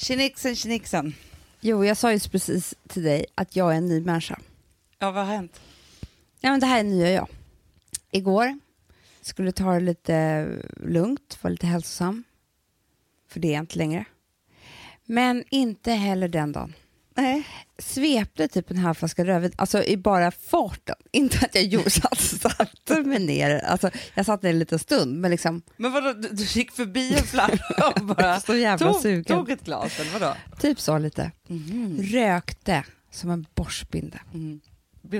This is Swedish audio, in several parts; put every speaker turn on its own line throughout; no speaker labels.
Tjenixen, tjenixen.
Jo, jag sa ju precis till dig att jag är en ny människa.
Ja, vad har hänt?
Ja, men det här är nya jag. Igår skulle ta det lite lugnt, vara lite hälsosam. För det är jag inte längre. Men inte heller den dagen.
Nej.
Svepte typ en halv flaska rödvin, alltså i bara farten. Inte att jag gjorde så att satte mig ner. Alltså, jag satt ner en liten stund, men liksom
Men vadå, du, du gick förbi en flaska och bara
så jävla
tog,
sugen.
tog ett glas, eller vadå?
Typ så lite. Rökte som en borstbinda.
Mm.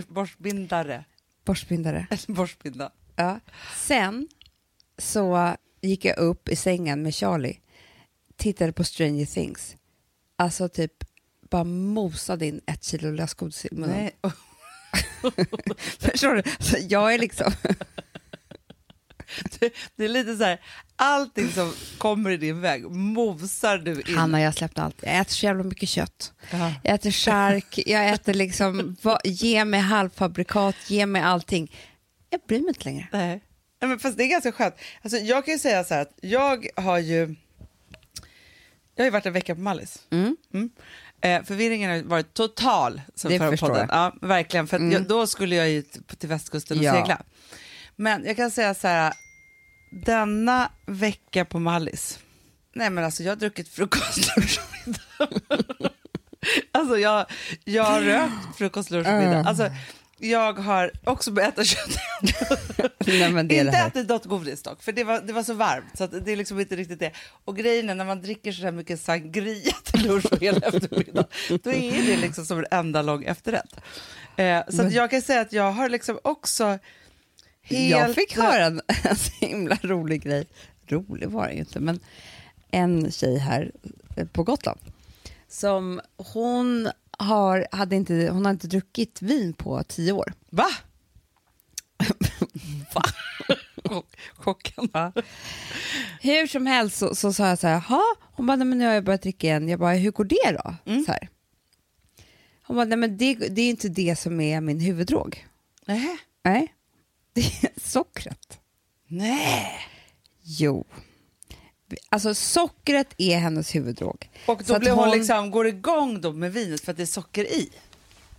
Borstbindare.
Borstbindare.
Borstbinda.
Ja. Sen så gick jag upp i sängen med Charlie, tittade på Stranger Things. Alltså typ bara mosade in ett kilo lösgodis i munnen.
Nej.
Förstår du? Så jag är liksom...
Det, det är lite så här, allting som kommer i din väg mosar du in.
Hanna, jag har släppt allt. Jag äter så jävla mycket kött.
Ja.
Jag äter chark, jag äter liksom... vad- Ge mig halvfabrikat, ge mig allting. Jag bryr mig inte längre.
Nej. Nej, men fast det är ganska skönt. Alltså, jag kan ju säga så här att jag har ju... Jag har ju varit en vecka på Mallis.
Mm.
Eh, förvirringen har varit total sen förra podden.
jag.
Ja, verkligen. För
Mm.
jag, då skulle jag ju till västkusten och
Ja.
segla. Men jag kan säga så här, denna vecka på Mallis, nej men alltså jag har druckit frukost, lunch och middag. Alltså jag, jag har rökt frukost, lunch och middag. Alltså, jag har också börjat äta kött.
Nej, men det är det
inte
här.
ätit något godis dock, för det var, det var så varmt. Så det är liksom inte riktigt det. Och grejen är när man dricker så här mycket sangria till lunch och hela eftermiddag, då är det liksom som en enda lång efterrätt. Eh, så att jag kan säga att jag har liksom också helt...
Jag fick höra en, en så himla rolig grej. Rolig var det ju inte, men en tjej här eh, på Gotland som hon har, hade inte, hon har inte druckit vin på tio år.
Va? Va? Chock- Chocken.
Hur som helst så, så sa jag så här, "Jaha?" hon bara, nej, men nu har jag börjat dricka igen. Jag bara, hur går det då? Så här. Hon bara, nej men det, det är inte det som är min huvuddrog.
Nej.
Nej, det är sockret.
Nej.
Jo. Alltså sockret är hennes huvuddrog.
Och då
att
blir hon,
hon-
liksom, går igång då med vinet för att det är socker i.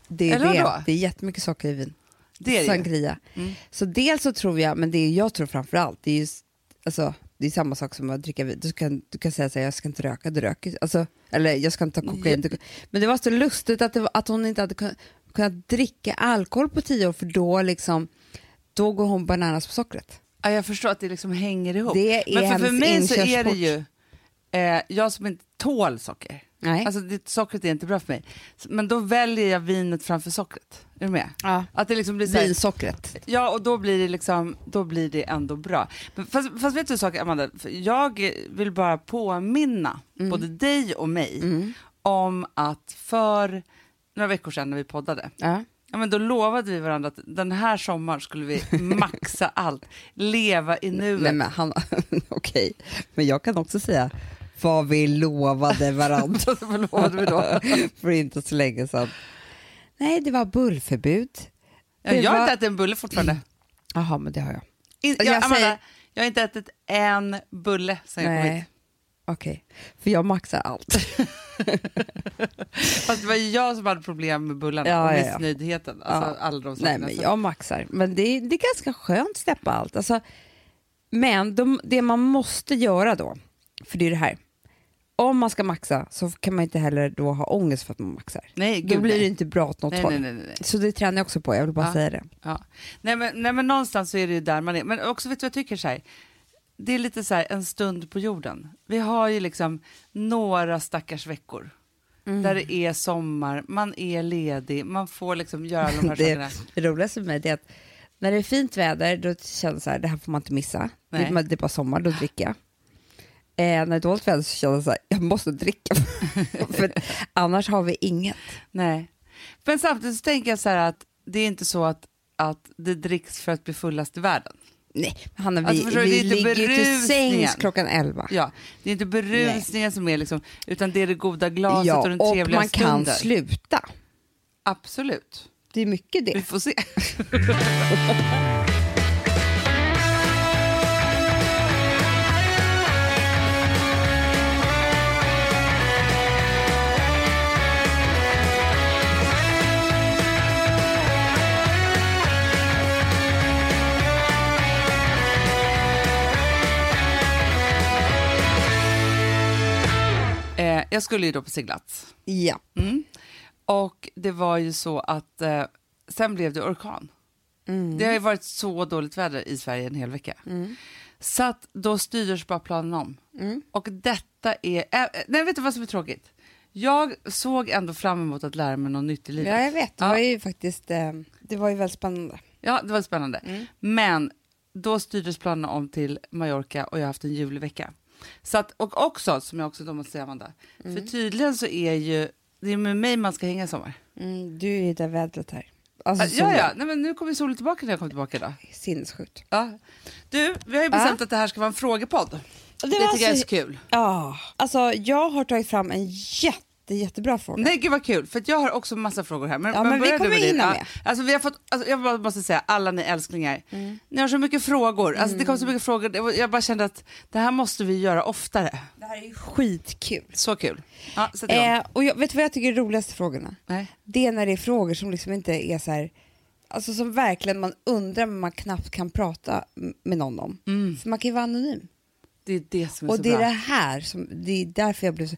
Det är,
Eller
det. det är jättemycket socker i vin.
Det är det.
Sangria.
Mm.
Så dels så tror jag, men det jag tror framför allt, det är ju s- alltså, det är samma sak som att dricka vin. Du kan, du kan säga så här, jag ska inte röka, du röker. Alltså, eller jag ska inte ta kokain. Du, men det var så lustigt att, det att hon inte hade kunnat, kunnat dricka alkohol på tio år, för då liksom, då går hon bananas på sockret.
Ja, jag förstår att det liksom hänger ihop.
Det är
Men för, för mig så är det ju, eh, jag som inte tål socker,
Nej.
alltså det, sockret är inte bra för mig, men då väljer jag vinet framför sockret. Är du med?
ja.
Att det liksom blir så här,
Vinsockret.
Ja, och då blir det liksom, då blir det ändå bra. Men fast, fast vet du en sak, Amanda? Jag vill bara påminna
Mm.
både dig och mig om att för några veckor sedan när vi poddade,
Ja.
Ja, men då lovade vi varandra att den här sommaren skulle vi maxa allt, leva i nuet.
Nej men han, okej. Men jag kan också säga vad vi lovade varandra.
Vad lovade vi då?
För inte så länge sedan. Nej, det var bullförbud.
Ja, jag har
var-
inte ätit en bulle fortfarande.
Jaha, men det har jag.
In, jag,
Jag
Amanda,
säger-
jag har inte ätit en bulle sen jag kom hit.
Okej, för jag maxar allt.
Fast det var ju jag som hade problem med bullarna
Ja,
och missnöjdheten. Alltså,
Ja.
alla de
Nej, men jag maxar. Men det är, det är ganska skönt att släppa allt. Alltså, men de, det man måste göra då, för det är det här. Om man ska maxa så kan man inte heller då ha ångest för att man maxar.
Nej,
Då
gud,
blir
nej.
det inte bra åt något
Nej,
håll.
nej, nej.
Så det tränar jag också på, jag vill bara
Ja.
säga det.
Ja. Nej, men, nej, men någonstans så är det ju där man är. Men också, vet du vad jag tycker? Så här, det är lite så här en stund på jorden. Vi har ju liksom några stackars veckor
Mm.
där det är sommar, man är ledig, man får liksom göra de här
Det,
sakerna.
det roligaste med mig är att när det är fint väder då känner jag så här, det här får man inte missa.
Nej.
Det, det är bara sommar, då dricker jag. Eh, när det är dåligt väder så känner jag så här, jag måste dricka. för annars har vi inget.
Nej. Men samtidigt så tänker jag så här att det är inte så att, att det dricks för att bli fullast i världen.
Nej, Hanna, vi,
Alltså, förstår
vi ligger ju till sängs klockan elva.
Ja, det är inte berusningen som är liksom, utan det är det goda glaset
Ja,
och den
och
trevliga
man kan
stunden.
sluta.
Absolut.
Det är mycket
Vi
det.
får se. jag skulle ju då på seglats.
Ja.
Mm. Och det var ju så att eh, sen blev det orkan.
Mm.
Det har ju varit så dåligt väder i Sverige en hel vecka. Så att då styrdes bara planen om.
Mm.
Och detta är... Äh, nej, vet du vad som är tråkigt? Jag såg ändå fram emot att lära mig något nytt i livet.
ja, jag vet. Det
Ja.
var ju faktiskt eh, det var ju väldigt spännande.
Ja, det var spännande.
Mm.
Men då styrdes planerna om till Mallorca och jag har haft en julig vecka. Så att, och också, som jag också då måste säga Amanda,
Mm.
för tydligen så är ju, det är med mig man ska hänga i sommar.
Mm, du är ju det vädret här. Alltså,
ja, ja, nej, men nu kommer solen tillbaka när jag kommer tillbaka idag.
Sinnessjukt.
Ja. Du, vi har ju bestämt att det här ska vara en frågepodd. Det,
det
tycker jag är
så-
så kul.
Ja, alltså jag har tagit fram en jätte, jättebra fråga.
Nej, gud vad kul, för jag har också massa frågor här. Men,
Ja, men vi kommer
med
hinna
Ja,
med.
Alltså, vi har fått, alltså, jag bara måste säga, alla ni älsklingar, ni har så mycket frågor. Alltså, Det kom så mycket frågor, jag bara kände att det här måste vi göra oftare.
Det här är ju skitkul.
Så kul. Ja.
Eh, och jag, vet du vad jag tycker är roligaste frågorna?
Nej.
Det är när det är frågor som liksom inte är så här, alltså som verkligen man undrar men man knappt kan prata med någon om. För man kan ju vara anonym.
Det är det som är
Och
så
det är
bra.
det här som, det är därför jag blev så,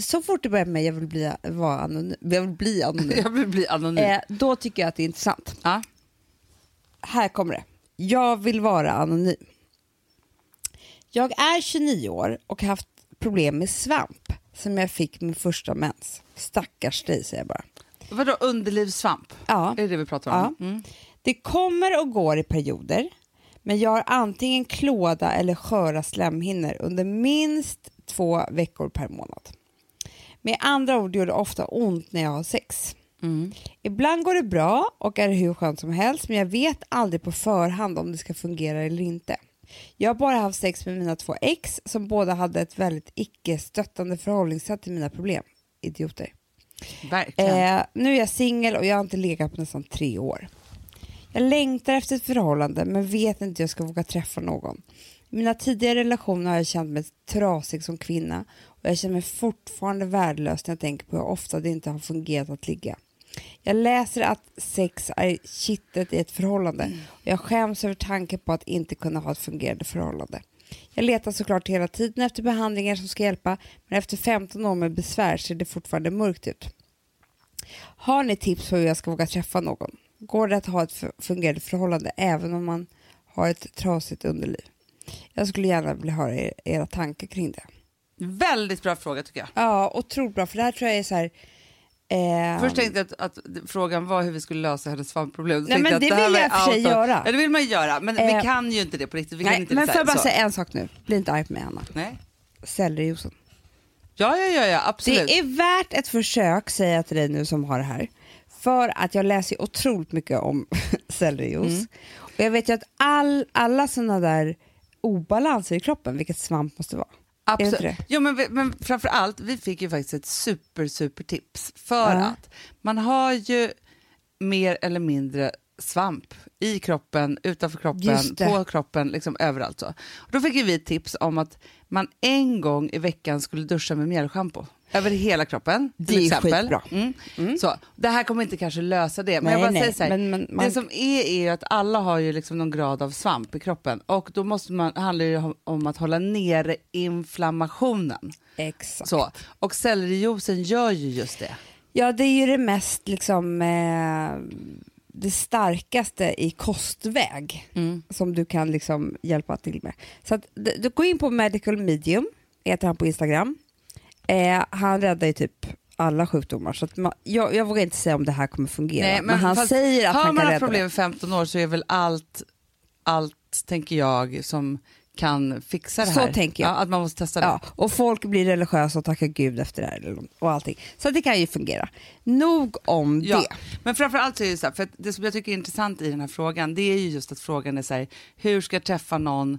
så fort det börjar med jag vill bli, vara anonym, jag vill bli anonym.
Jag vill bli anonym.
eh, då tycker jag att det är intressant.
Ja.
Här kommer det. Jag vill vara anonym. Jag är 29 år och har haft problem med svamp som jag fick min första mens. Stackars dig säger jag bara.
Vadå underlivssvamp?
Ja.
Är det det vi pratar om? Mm.
Det kommer och går i perioder, men jag har antingen klåda eller sköra slemhinnor under minst två veckor per månad. Med andra ord gör det ofta ont när jag har sex.
Mm.
Ibland går det bra och är hur skönt som helst, men jag vet aldrig på förhand om det ska fungera eller inte. Jag har bara haft sex med mina två ex som båda hade ett väldigt icke-stöttande förhållningssätt till mina problem. Idioter. Eh, nu är jag singel och jag har inte legat på nästan tre år. Jag längtar efter ett förhållande men vet inte hur jag ska våga träffa någon. I mina tidigare relationer har jag känt mig trasig som kvinna och jag känner mig fortfarande värdelös när jag tänker på hur ofta det inte har fungerat att ligga. Jag läser att sex är kittet i ett förhållande och jag skäms över tanken på att inte kunna ha ett fungerande förhållande. Jag letar såklart hela tiden efter behandlingar som ska hjälpa men efter 15 år med besvär ser det fortfarande mörkt ut. Har ni tips på hur jag ska våga träffa någon? Går det att ha ett fungerande förhållande även om man har ett trasigt underliv? Jag skulle gärna vilja höra er, era tankar kring det.
Väldigt bra fråga tycker jag.
Ja, otroligt bra, för det här tror jag är så här... Eh,
Först tänkte jag att, att frågan var hur vi skulle lösa hennes svampproblem.
Nej, men det
här
vill jag för sig göra.
Ja, det vill man göra, men
Eh,
vi kan ju inte det på riktigt. Vi kan
nej,
inte
men får jag bara säga en sak nu? Bli inte arg på mig, Anna.
Nej.
Sellerijuicen.
Ja, ja, ja, ja, absolut.
Det är värt ett försök, säger jag till dig nu som har det här. För att jag läser otroligt mycket om sellerijuice.
Mm.
Och jag vet ju att all, alla sådana där obalanser i kroppen, vilket svamp måste vara.
Absolut. Jo, men, vi- men framför allt, vi fick ju faktiskt ett super, super tips. För
Ja.
att man har ju mer eller mindre svamp i kroppen, utanför kroppen, på kroppen, liksom överallt. Så. Och då fick ju vi tips om att man en gång i veckan skulle duscha med mjällschampo. Över hela kroppen, till
Det är
exempel.
skitbra.
Mm. Så, det här kommer inte kanske lösa det, men
Nej,
jag bara
nej,
säger så här,
men- men man-
det som är är ju att alla har ju liksom någon grad av svamp i kroppen och då måste man, handlar det ju om att hålla nere inflammationen.
Exakt.
Så. Och sellerijuicen gör ju just det.
Ja, det är ju det mest liksom eh, det starkaste i kostväg som du kan liksom hjälpa till med. Så att, du går in på Medical Medium, heter han på Instagram. Eh, han räddar ju typ alla sjukdomar så man, jag, jag vågar inte säga om det här kommer fungera. men, han
fast
säger att
har
han
man
kan
haft
rädda
problem
det.
i 15 år så är väl allt, allt tänker jag, som kan fixa det
Så
här.
tänker jag.
Ja, att man måste testa det.
Ja, och folk blir religiösa och tackar gud efter det här eller- och allting. Så det kan ju fungera. Nog om
Ja,
det.
men framförallt så är det så här, för det som jag tycker är intressant i den här frågan, det är ju just att frågan är så här, hur ska jag träffa någon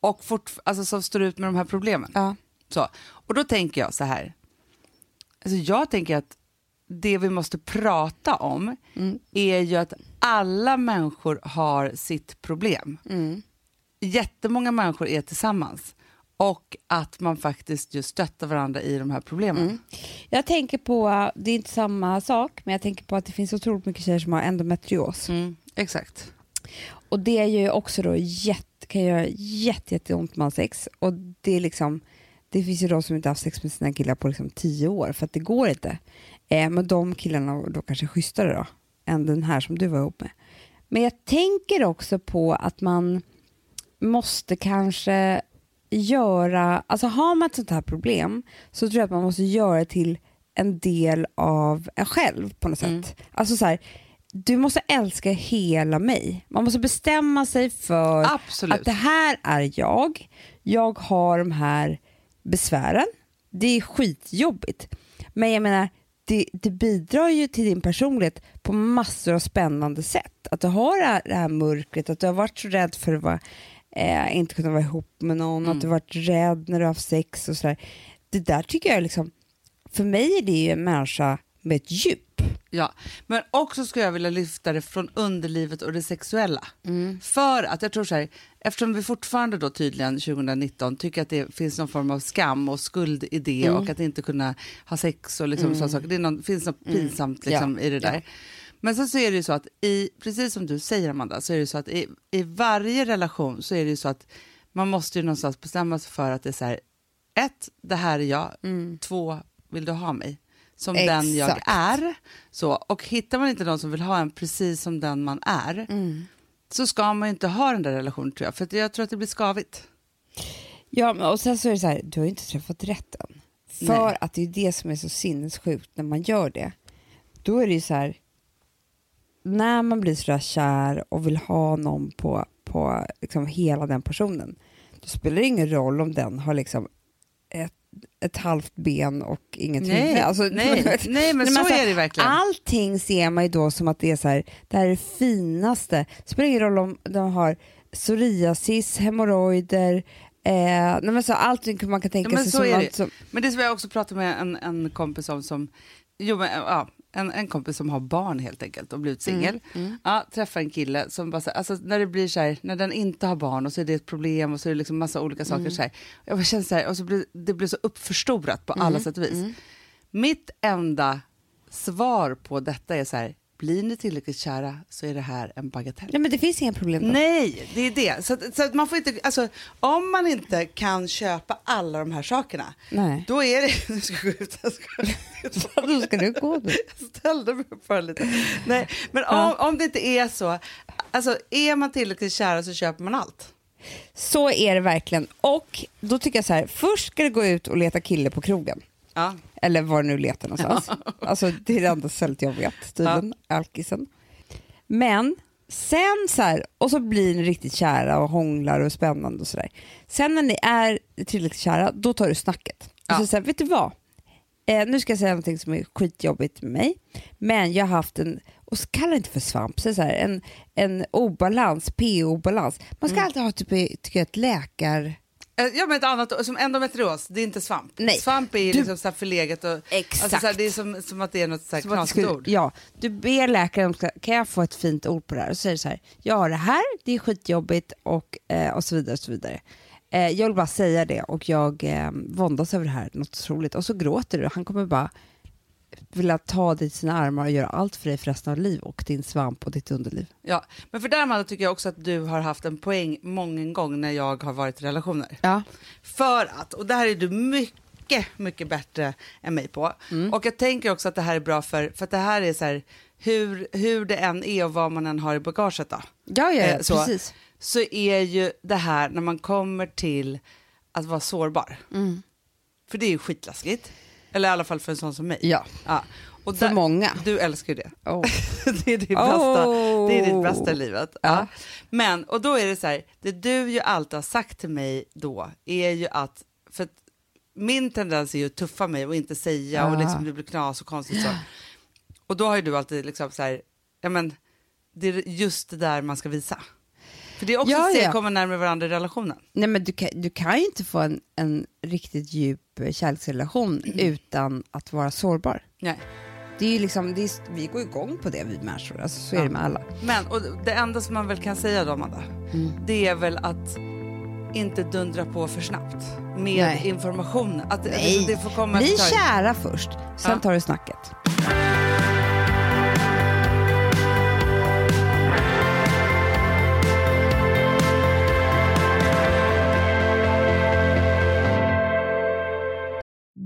och fort, alltså, som står ut med de här problemen?
Ja.
Så. Och då tänker jag så här, alltså jag tänker att det vi måste prata om
Mm.
är ju att alla människor har sitt problem.
Mm.
Jättemånga människor är tillsammans och att man faktiskt just stöttar varandra i de här problemen.
Mm. Jag tänker på, det är inte samma sak, men jag tänker på att det finns otroligt mycket tjejer som har endometrios.
Mm, exakt.
Och det är ju också då jätte, kan göra jätte, jätteont med sex. Och det är liksom, det finns ju de som inte haft sex med sina killar på liksom tio år för att det går inte. Eh, men de killarna då kanske schysstare då än den här som du var ihop med. Men jag tänker också på att man måste kanske göra, alltså har man ett sånt här problem så tror jag att man måste göra det till en del av en själv på något
Mm.
sätt. Alltså så här, du måste älska hela mig. Man måste bestämma sig för
Absolut.
att det här är jag. Jag har de här besvären. Det är skitjobbigt. Men jag menar, det, det bidrar ju till din personlighet på massor av spännande sätt. Att du har det här, det här mörkret, att du har varit så rädd för att vara, eh, inte kunna vara ihop med någon, att du har varit rädd när du har haft sex och sådär. Det där tycker jag liksom, för mig är det ju en människa med ett djup.
Ja, men också skulle jag vilja lyfta det från underlivet och det sexuella.
Mm.
För att jag tror så här, eftersom vi fortfarande då tydligen 2019 tycker att det finns någon form av skam och skuld i det
Mm.
och att inte kunna ha sex och liksom sådana saker. Det någon, finns något pinsamt liksom
Ja,
i det där.
ja.
Men sen så är det ju så att i, precis som du säger Amanda, så är det så att i, i varje relation så är det ju så att man måste ju någonstans bestämma sig för att det är så här, ett, det här är jag, två, vill du ha mig? Som den jag
Exakt.
är. Så, och hittar man inte någon som vill ha en precis som den man är, så ska man inte ha den där relationen tror jag, för jag tror att det blir skavigt.
Ja, och sen så är det så här, du har ju inte träffat rätt än. För
Nej.
att det är det som är så sinnessjukt när man gör det. Då är det ju så här, när man blir så där kär och vill ha någon på, på liksom hela den personen, då spelar det ingen roll om den har liksom ett, ett halvt ben och inget
Nej,
huvud. Alltså,
nej, nej, men så
alltså,
är det verkligen.
Allting ser man ju då som att det är så här, det här är det finaste. Det spelar ingen roll om de har psoriasis, hemorrojder, eh, nej men så allting man kan tänka
Ja,
sig
så
som,
är det.
allt som
Men det som jag också pratade med en, en kompis om som, jo men ja, en, en kompis som har barn helt enkelt och blivit singel. Ja, träffar en kille som bara så alltså när det blir så här, när den inte har barn och så är det ett problem och så är det liksom massa olika saker så här. Jag känner så här, och så blir det blir så uppförstorat på alla sätt och vis. Mitt enda svar på detta är så här, blir ni tillräckligt kära så är det här en bagatell.
Nej men det finns inga problem då.
Nej, det är det. Så, att, så att man får inte, alltså, om man inte kan köpa alla de här sakerna,
Nej.
då är det... Nu ska jag gå ut. Jag ska,
Då ska du gå då.
jag ställde mig upp för lite. Nej, men om, om det inte är så, alltså är man tillräckligt kära så köper man allt.
Så är det verkligen. Och då tycker jag så här, först ska du gå ut och leta kille på krogen.
Ja.
Eller var nu letar någonstans. Alltså, det är det enda stället jag vet, tydligen. Alkisen. Men sen så här, och så blir ni riktigt kära och hånglar och spännande och sådär. Sen när ni är tillräckligt kära, då tar du snacket.
Ja.
Och så säger vet du vad? Eh, nu ska jag säga någonting som är skitjobbigt med mig. Men jag har haft en, och kalla det inte för svamp, så så här, en, en obalans, PO-balans. Man ska alltid ha typ, tycker jag, ett läkar...
Eh, Ja, men ett annat, som endometrios, det är inte svamp.
Nej.
Svamp är ju
Du-
liksom så här förlegat och
Exakt.
Alltså så här, det är som, som att det är något så här
Som
knasigt
skulle-
ord.
Ja, du ber läkaren, ska- kan jag få ett fint ord på det här? Och så säger du så här, jag har det här, det är skitjobbigt och, eh, och så vidare. Och så vidare. Eh, jag vill bara säga det och jag eh, våndas över det här, något otroligt. Och så gråter du, han kommer bara vilja ta dig i sina armar och göra allt för dig för resten av liv och din svamp och ditt underliv.
Ja, men för där Amanda, tycker jag också att du har haft en poäng många gånger när jag har varit i relationer.
Ja.
För att, och det här är du mycket, mycket bättre än mig på.
Mm.
Och jag tänker också att det här är bra för, för att det här är så här, hur, hur det än är och vad man än har i bagaget då,
Ja, ja,
Eh, så.
precis.
så är ju det här när man kommer till att vara sårbar.
Mm.
För det är ju skitläskigt. Eller i alla fall för en sån som mig.
Ja,
Ja. Och
för
där-
många.
Du älskar ju det.
Oh.
det, är ditt bästa,
Oh.
det är ditt bästa i livet. Ja.
Ja.
Men, och då är det så här, det du ju alltid har sagt till mig då är ju att, för att min tendens är ju att tuffa mig och inte säga och
Ah.
liksom det blir knas och konstigt så. Och då har ju du alltid liksom så här, ja men, det är just det där man ska visa. För det är också
Ja,
steg
ja.
att komma närmare varandra i relationen.
Nej, men du, kan, du kan ju inte få en, en riktigt djup eh, kärleksrelation utan att vara sårbar.
Nej.
Det är ju liksom, det är, vi går igång på det vi människor, alltså, så är
Ja.
det med alla.
Men, och det enda som man väl kan säga då Amanda, det är väl att inte dundra på för snabbt med
Nej.
information. Att
Nej.
det får komma
Bli kära först, sen
Ja.
tar du snacket.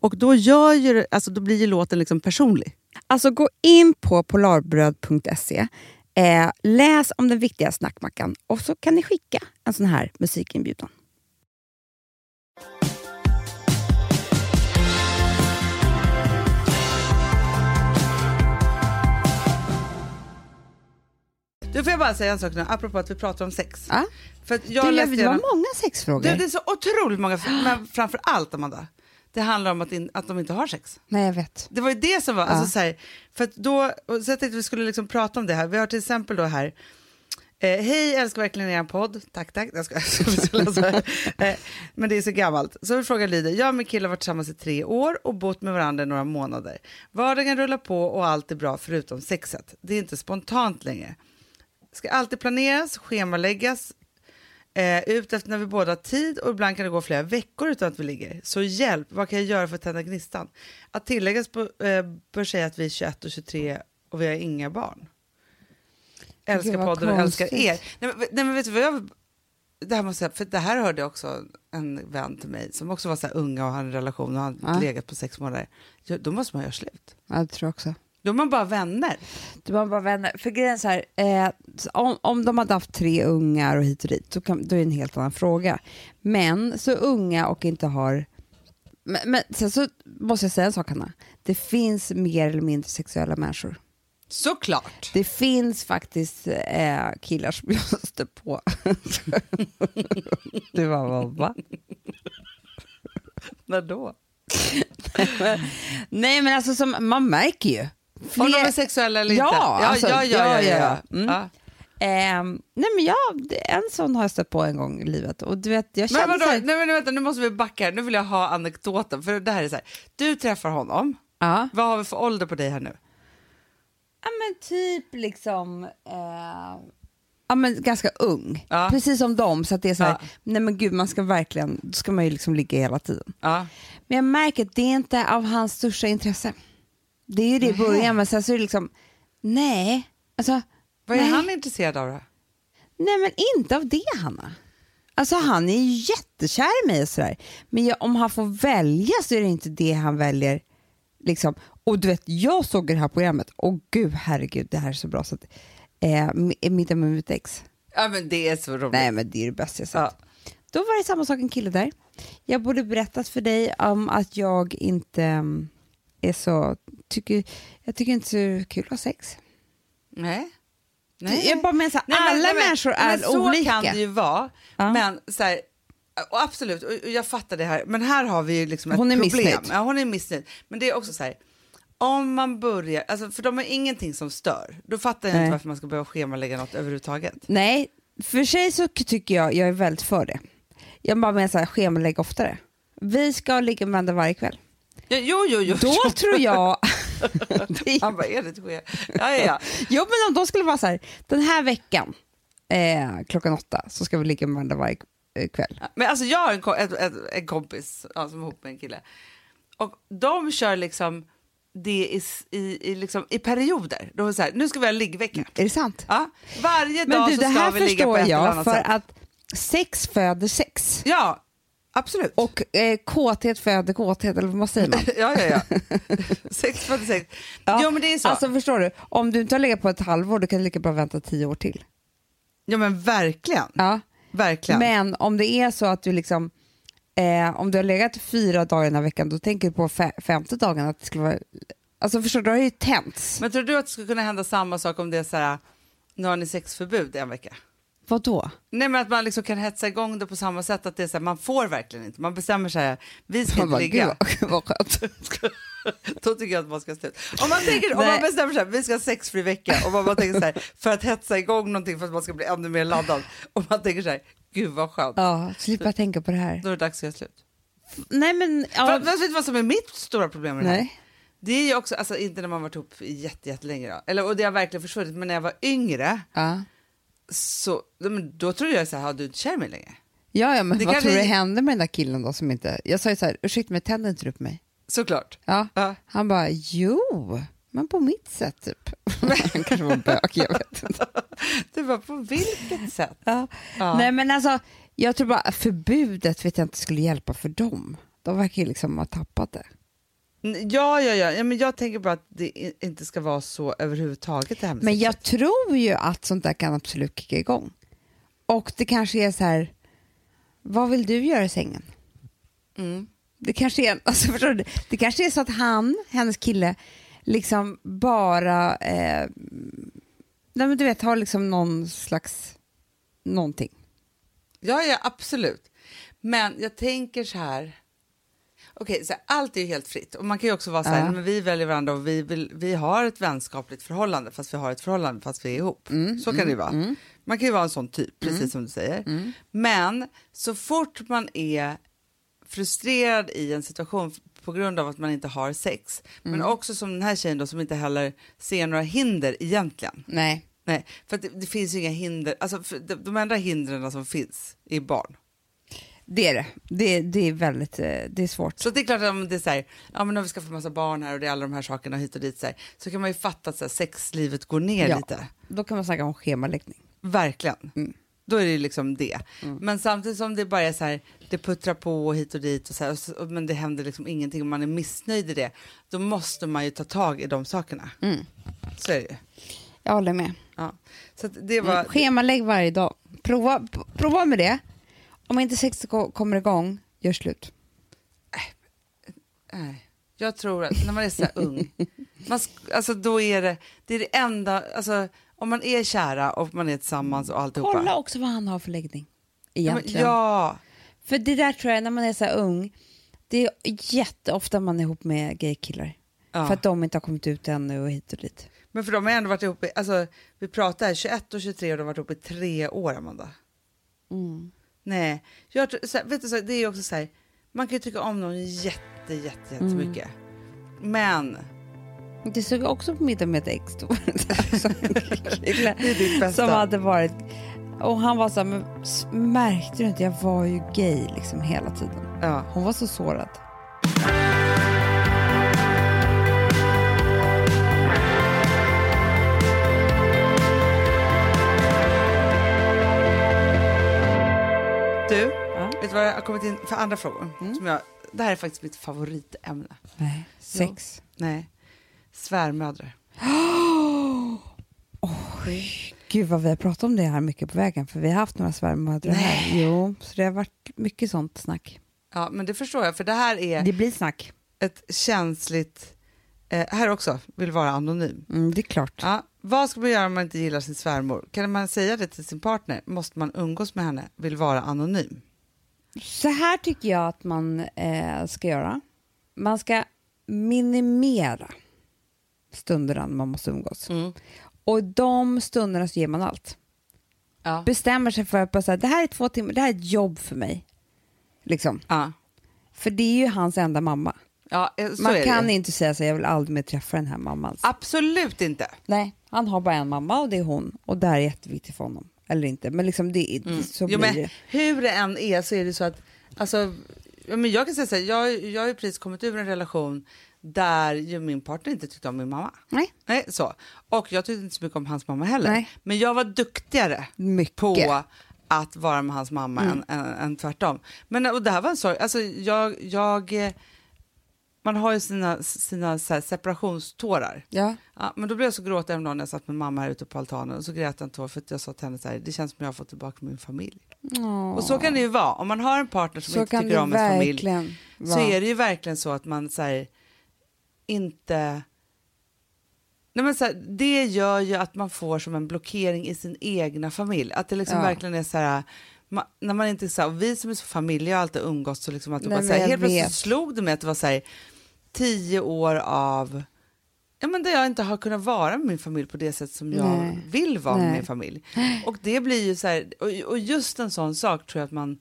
Och då, gör ju, alltså, då blir ju låten liksom personlig.
Alltså gå in på polarbröd.se, eh, läs om den viktiga snackmackan och så kan ni skicka en sån här musikinbjudan.
Du får jag bara säga en sak nu, apropå att vi pratar om sex.
Ja.
För jag
Det,
läste
det var många sexfrågor.
det, det är så otroligt många, men framför allt Amanda, det handlar om att, in, att de inte har sex.
Nej, jag vet.
Det var ju det som var, alltså, så här, för att då, så jag tänkte att vi skulle liksom prata om det här. Vi har till exempel då här, Eh, Hej, älskar verkligen er podd. Tack, tack. Jag ska, eh, men det är så gammalt. Så frågan lyder, jag och min kille har varit tillsammans i tre år och bott med varandra i några månader. Vardagen rullar på och allt är bra förutom sexet. Det är inte spontant längre. Ska alltid planeras, schemaläggas, eh, ut efter när vi båda har tid och ibland kan det gå flera veckor utan att vi ligger. Så hjälp, vad kan jag göra för att tända gnistan? Att tilläggas på, eh, bör säga att vi är 21 och 23 och vi har inga barn. Älskar podden och älskar
konstigt.
er. Nej, men, nej, men vet du vad jag... Det här, måste jag, för det här hörde också en vän till mig som också var så unga och hade en relation och hade
Ja.
legat på sex månader. Då måste man göra slut.
Ja, jag tror också.
Då är man bara vänner.
Du var bara vänner. För grejen är så här, eh, om, om de hade haft tre ungar och hit och dit, så kan, då är det en helt annan fråga. Men så unga och inte har... Men, men sen så måste jag säga en sak, Hanna. Det finns mer eller mindre sexuella människor.
Såklart.
Det finns faktiskt eh, killar som jag stött på. du var vad, va?
När då?
Nej men alltså som, man märker ju.
Om de är sexuella eller
Ja,
inte? Ja,
alltså,
ja, ja. ja, ja, ja.
Mm.
ja.
Ehm, nej men jag, en sån har jag stött på en gång i livet och du vet jag
Men vadå,
så
nej,
här,
men vänta, nu måste vi backa här. Nu vill jag ha anekdoten. För det här är så här, du träffar honom.
ja.
Vad har vi för ålder på dig här nu?
ja men typ liksom, eh, ja men ganska ung.
Ja.
Precis som dem så att det är så här,
Ja.
nej men gud man ska verkligen, då ska man ju liksom ligga hela tiden. Men jag märker att det är inte av hans största intresse. Det är ju det i början men sen så är det liksom, nej, alltså
Vad är
nej.
han intresserad av då?
Nej men inte av det Hanna. Alltså han är ju jättekär i mig och sådär. Men jag, om han får välja så är det inte det han väljer. Liksom. Och du vet, jag såg det här programmet och gud herregud det här är så bra. Så att, eh, middag med mitt ex.
Ja men det är så roligt.
Nej men det är det bästa jag sett.
Ja.
Då var det samma sak en kille där. Jag borde berättat för dig om att jag inte mm, är så, tycker, jag tycker inte så kul att ha sex.
Nej.
Jag bara menar så här,
Nej, men-
alla
nej, men-
människor
men
är
så
olika.
kan det ju vara.
Ja.
Men så här, och absolut, och och jag fattar det här. Men här har vi ju liksom ett
Hon är
problem.
missnöjd.
Ja, hon är missnöjd. Men det är också så här, om man börjar, alltså, för de har ingenting som stör, då fattar jag
Nej.
inte varför man ska behöva schemalägga något överhuvudtaget.
Nej, för sig så tycker jag, jag är väldigt för det. Jag bara menar så här, schemalägg oftare. Vi ska ligga med varandra varje kväll.
Ja, jo, jo, jo.
Då
jo.
tror jag...
Han bara, är det ske? Ja, ja,
jo, men om de skulle vara så här, den här veckan eh, klockan åtta så ska vi ligga med varandra varje eh, kväll.
Men alltså jag har en, ko- ett, ett, en kompis ja, som är ihop med en kille. Och de kör liksom det i, i, i, liksom, i perioder. De är så här, nu ska vi ha liggvecka.
Är det sant?
Ja, varje
Men
dag
du,
så ska vi ligga på ett eller
jag
annat
för
sätt.
att sex föder sex.
Ja, absolut.
Och eh, kåthet föder kåthet, eller vad säger man?
ja, ja, ja. sex för sex.
Ja,
Jo, men det är så.
Alltså förstår du, om du inte har legat på ett halvår, då kan du lika bra vänta tio år till.
ja, men verkligen.
Ja.
verkligen.
Men om det är så att du liksom, eh, om du har legat fyra dagar den här veckan, då tänker du på fe- femte dagen att det skulle vara, alltså förstår du, då har det ju tänts.
Men tror du att det skulle kunna hända samma sak om det är så här, nu har ni sexförbud en vecka?
Vad då?
Nej men att man liksom kan hetsa igång det på samma sätt att det är så här, man får verkligen inte. Man bestämmer sig, vi ska inte ligga.
Gud vad skönt.
Då tycker jag att man ska sluta. Om man, tänker, om man bestämmer sig, vi ska ha sexfri vecka och man, man tänker så här, för att hetsa igång någonting för att man ska bli ännu mer laddad. Och man tänker så här, gud vad skönt.
Ja, slippa tänka på det här.
Då är det dags att göra slut.
Nej men, ja,
För, vet du vad som är mitt stora problem med det här?
nej.
Det är ju också, alltså inte när man varit ihop jätte, jättelänge då. Eller, och det har verkligen försvunnit, men när jag var yngre
Ja.
Så, då trodde jag så här, har du inte kär mig längre?
Ja, ja, men
Det
vad tror du
vi-
hände med den där killen då som inte... Jag sa ju så här, ursäkta mig, tänder inte du på mig?
Såklart.
Ja.
Ja.
Han bara, jo, men på mitt sätt typ. Han kanske var bög, jag vet inte.
Det var på vilket sätt?
Ja.
Ja.
Nej men alltså, jag tror bara förbudet vet jag inte skulle hjälpa för dem. De verkar ju liksom ha tappat det.
Ja, ja, ja, ja, men jag tänker bara att det inte ska vara så överhuvudtaget det här med
Men
sexet.
jag tror ju att sånt där kan absolut kicka igång. Och det kanske är så här, vad vill du göra i sängen?
Mm.
Det kanske är, alltså förstår du, det kanske är så att han, hennes kille, liksom bara, eh, nej men du vet, har liksom någon slags, någonting.
Ja, ja, absolut. Men jag tänker så här, Okej, så allt är ju helt fritt. Och man kan ju också vara så här,
Ja.
men vi väljer varandra och vi, vill, vi har ett vänskapligt förhållande fast vi har ett förhållande fast vi är ihop. så kan det ju vara. Man kan ju vara en sån typ, precis som du säger. Men så fort man är frustrerad i en situation på grund av att man inte har sex, men också som den här tjejen då som inte heller ser några hinder egentligen.
Nej.
Nej, för det, det finns ju inga hinder, alltså de enda hindren som finns är barn.
Det är det. Det, det är väldigt eh, det är svårt.
Så det är klart att om det är så här, ja men om vi ska få massa barn här och det är alla de här sakerna hit och dit så, här, så kan man ju fatta att så här, sexlivet går ner
Ja.
lite.
Då kan man snacka om schemaläggning.
Verkligen.
Mm.
Då är det liksom det. Men samtidigt som det bara är så här, det puttrar på hit och dit och så här, och så, men det händer liksom ingenting och man är missnöjd i det, då måste man ju ta tag i de sakerna.
Mm.
Så är det ju.
Jag håller med.
Ja. Så det var...
Mm. Schemalägg varje dag. Prova, prova med det. Om inte sex ko- kommer igång, gör slut.
Nej, jag tror att när man är så här ung, man, alltså då är det, det är det enda, alltså om man är kära och man är tillsammans och alltihopa.
Kolla också vad han har för läggning. Egentligen.
Ja,
För det där tror jag, när man är så här ung, det är jätteofta man är ihop med gaykillar.
ja.
För att de inte har kommit ut ännu och hit och dit.
men för de har ändå varit ihop i, alltså vi pratar här 21 och 23 och de har varit ihop i tre år Amanda.
Mm.
Nej, jag, vet du, så det är också så här, man kan ju tycka om någon jätte, jätte, jättemycket. Men
Det såg också på middag med ett ex då. Som- som hade varit... Och han var så här, men märkte du inte? Jag var ju gay liksom hela tiden.
Ja.
Hon var så sårad.
Vet vad jag har kommit in för andra frågor?
Mm.
Som jag, det här är faktiskt mitt favoritämne.
Nej, sex.
Nej, svärmödrar.
Gud vad vi har pratat om det här mycket på vägen för vi har haft några svärmödrar här. Jo, så det har varit mycket sånt snack.
Ja, men det förstår jag, för det här är
Det blir snack.
ett känsligt... Eh, här också, vill vara anonym.
Mm, det är klart.
Ja, vad ska man göra om man inte gillar sin svärmor? Kan man säga det till sin partner? Måste man umgås med henne? Vill vara anonym?
Så här tycker jag att man eh, ska göra. Man ska minimera stunderna när man måste umgås. Och i de stunderna så ger man allt.
Ja.
Bestämmer sig för att bara säga, det här är två timmar, det här är ett jobb för mig. Liksom.
Ja,
För det är ju hans enda mamma.
ja eh,
man kan
det.
inte säga så jag vill aldrig mer träffa den här mamman.
Absolut inte.
Nej, han har bara en mamma och det är hon. Och det här är jätteviktigt för honom. Eller inte, men liksom det, det så
Mm. Jo,
blir
men
det.
hur det än är så är det så att... Alltså, men jag kan säga så här, jag, jag har ju precis kommit ur en relation där ju min partner inte tyckte om min mamma.
Nej,
Nej, så. Och jag tyckte inte så mycket om hans mamma heller.
Nej.
Men jag var duktigare
mycket.
på att vara med hans mamma
Mm.
än, än, än tvärtom. Men och det här var en sorg. Alltså, jag, jag, man har ju sina, sina så separationstårar.
Ja.
Ja, men då blev jag så gråtig en dag när jag satt med mamma här ute på altanen och så grät jag en tår för att jag sa till henne så här, det känns som jag har fått tillbaka min familj.
Åh.
Och så kan det ju vara. Om man har en partner som
så
inte tycker om ens familj
verkligen
så är det ju verkligen så att man så här, inte... Nej men så här, det gör ju att man får som en blockering i sin egna familj. Att det liksom
Ja.
verkligen är så här... Ma, när man inte så här, vi som är så familj har alltid umgåtts så liksom att
Nej,
bara, så här, helt plötsligt
vet.
slog det mig att det var så här, tio år av Ja, men där jag inte har kunnat vara med min familj på det sätt som jag
Nej.
vill vara med
Nej.
min familj. Och det blir ju så här, och, och just en sån sak tror jag att man,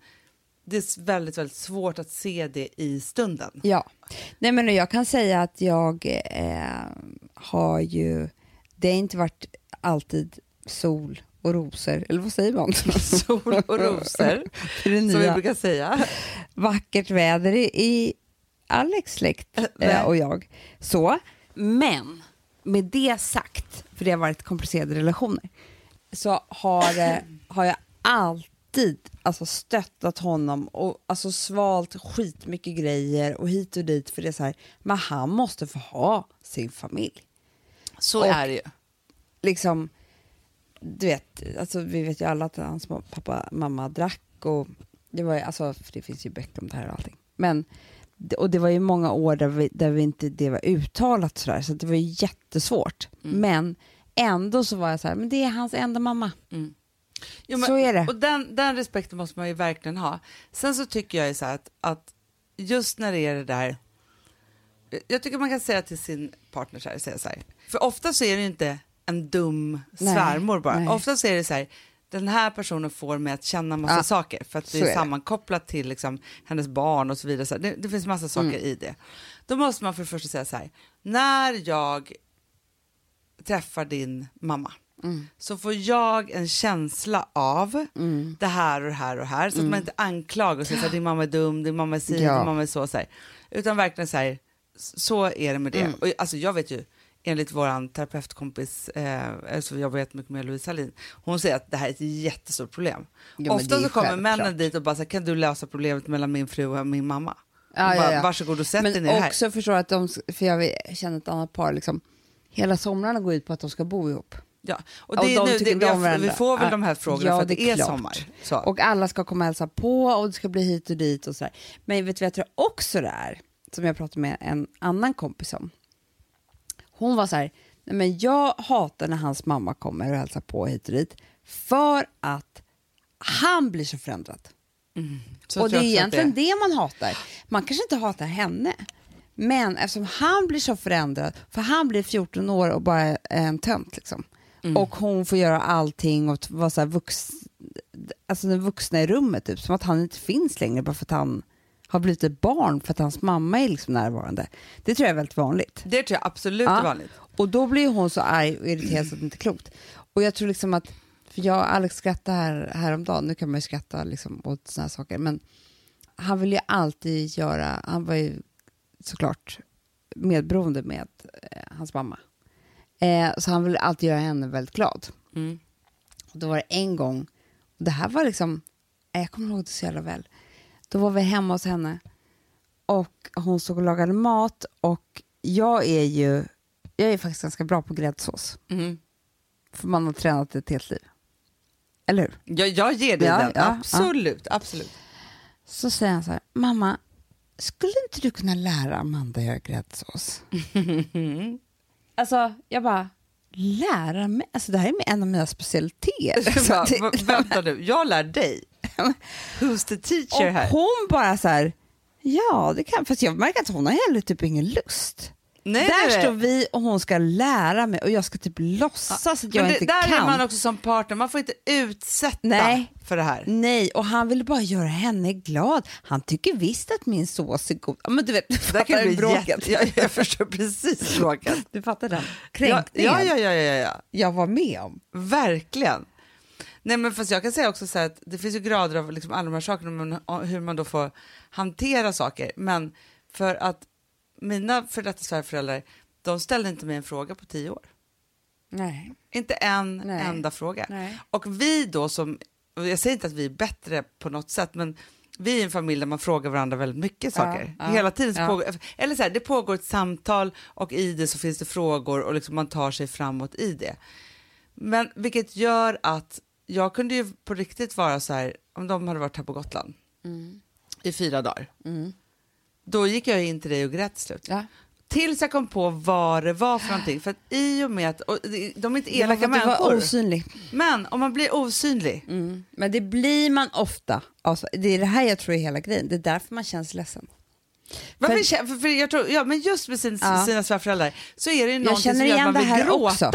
det är väldigt, väldigt svårt att se det i stunden.
Ja. Nej, men jag kan säga att jag eh, har ju... Det har inte varit alltid sol och rosor, eller vad säger man?
Sol och rosor, som vi brukar säga.
Vackert väder i, i Alex släkt
nej.
eh, och jag. Så, men med det sagt, för det har varit komplicerade relationer, så har, eh, har jag alltid alltså, stöttat honom och alltså, svalt skitmycket grejer och hit och dit för det är så här, men han måste få ha sin familj.
Så
Och-
är det ju.
liksom, du vet, alltså, vi vet ju alla att hans pappa mamma drack och det var ju, alltså, för det finns ju böcker om det här och allting. Men, och det var ju många år där, vi, där vi inte det var uttalat sådär, så det var ju jättesvårt.
Mm.
Men ändå så var jag så här, men det är hans enda mamma.
Jo, men,
Så är det.
Och den, den respekten måste man ju verkligen ha. Sen så tycker jag ju så här att, att just när det är det där, jag tycker man kan säga till sin partner så här, säga så här. för ofta så är det ju inte en dum
Nej,
svärmor bara,
nej.
ofta så är det så här, den här personen får mig att känna massa
Ja,
saker för att det
är
är
det.
sammankopplat till liksom, hennes barn och så vidare. Så det, det finns massa saker
Mm.
i det. Då måste man för det första säga så här, när jag träffar din mamma
Mm.
så får jag en känsla av det här och det här och det här så att man inte anklagar och säger att din mamma är dum, din mamma är si,
Mm. Ja.
din mamma är så. så här. Utan verkligen så här, så är det med det.
Mm.
Och, alltså, jag vet ju, enligt vår terapeutkompis, eh, alltså jag vet mycket med Louise Hallin, hon säger att det här är ett jättestort problem.
Jo, men
Ofta så kommer
självklart.
männen dit och bara så här, kan du lösa problemet mellan min fru och min mamma?
Ja,
Och
ja, ja.
Varsågod och sätt dig
Men
ner här.
också förstår att de, för jag känner ett annat par, liksom, hela somrarna går ut på att de ska bo ihop.
Ja. Och
Och
det är
de
nu,
tycker
det, vi,
om
har,
varandra.
vi får väl de här frågorna
Ja,
för att det
är
är
klart.
sommar. Så.
Och alla ska komma och hälsa på och det ska bli hit och dit och sådär. Men vet du vad jag tror också det är? Som jag pratade med en annan kompis om. Hon var så här, nej men jag hatar när hans mamma kommer och hälsar på hit och dit för att han blir så förändrad.
Så
och det är egentligen det man hatar. Man kanske inte hatar henne. Men eftersom han blir så förändrad, för han blir 14 år och bara är en tönt liksom.
Mm.
Och hon får göra allting och vara så här vux, alltså den vuxna i rummet, typ, som att han inte finns längre bara för att han har blivit ett barn för att hans mamma är liksom närvarande. Det tror jag är väldigt vanligt.
Det tror jag absolut
Ja.
är vanligt.
Och då blir hon så arg och irriterad så att det inte är klokt. Och jag tror liksom att, för jag och Alex skrattade här, häromdagen, nu kan man ju skratta liksom åt såna här saker, men han vill ju alltid göra, han var ju såklart medberoende med eh, hans mamma. Eh, så han vill alltid göra henne väldigt glad.
Mm.
Och då var det en gång, och det här var liksom, eh, jag kommer ihåg det så jävla väl. Då var vi hemma hos henne och hon stod och lagade mat och jag är ju, jag är faktiskt ganska bra på gräddsås.
Mm.
För man har tränat ett helt liv. Eller hur?
Jag, jag ger dig
Ja,
den,
ja,
absolut. absolut.
Så säger han så här, mamma, skulle inte du kunna lära Amanda göra gräddsås? alltså, jag bara, lära mig? Alltså det här är en av mina specialiteter. Så
Bara,
det-
"Va- Vänta nu, jag lär dig. Who's the teacher
Och
här?
hon bara så här, ja det kan, fast jag märker att hon har heller typ ingen lust.
Nej,
där står vi och hon ska lära mig och jag ska typ låtsas att jag
det,
inte
där
kan.
är man också som partner, man får inte utsätta
Nej.
för det här.
Nej, och han ville bara göra henne glad. Han tycker visst att min sås är god. Ja, men du vet, du
Det här kan
fattar
bli
bråket.
jätte, jag, jag förstår precis bråket.
Du fattar den
Ja,
kränkningen
ja, ja, ja, ja, ja.
jag var med om.
Verkligen. Nej, men fast jag kan säga också så här att det finns ju grader av liksom alla de här sakerna, men hur man då får hantera saker. Men för att mina för detta svärföräldrar, de ställde inte mig en fråga på tio år.
Nej.
Inte en
Nej.
enda fråga.
Nej.
Och vi då som, jag säger inte att vi är bättre på något sätt, men vi är en familj där man frågar varandra väldigt mycket
Ja,
saker.
ja,
Hela tiden
ja.
pågår, eller så här, det pågår ett samtal och i det så finns det frågor och liksom man tar sig framåt i det. Men vilket gör att jag kunde ju på riktigt vara så här, om de hade varit här på Gotland i fyra dagar,
Mm.
då gick jag in till dig och grät slut.
Ja.
Tills jag kom på vad det var för någonting. För att i och med att, och de är inte elaka
du
människor.
var osynlig.
Men om man blir osynlig,
Mm. Men det blir man ofta. Alltså, det är det här jag tror är hela grejen. Det är därför man känns ledsen.
Varför,
För-
för, för jag tror, ja, men just med sin,
Ja.
sina svärföräldrar så är det ju någonting som gör att man
det
vill
här
gråta.
också.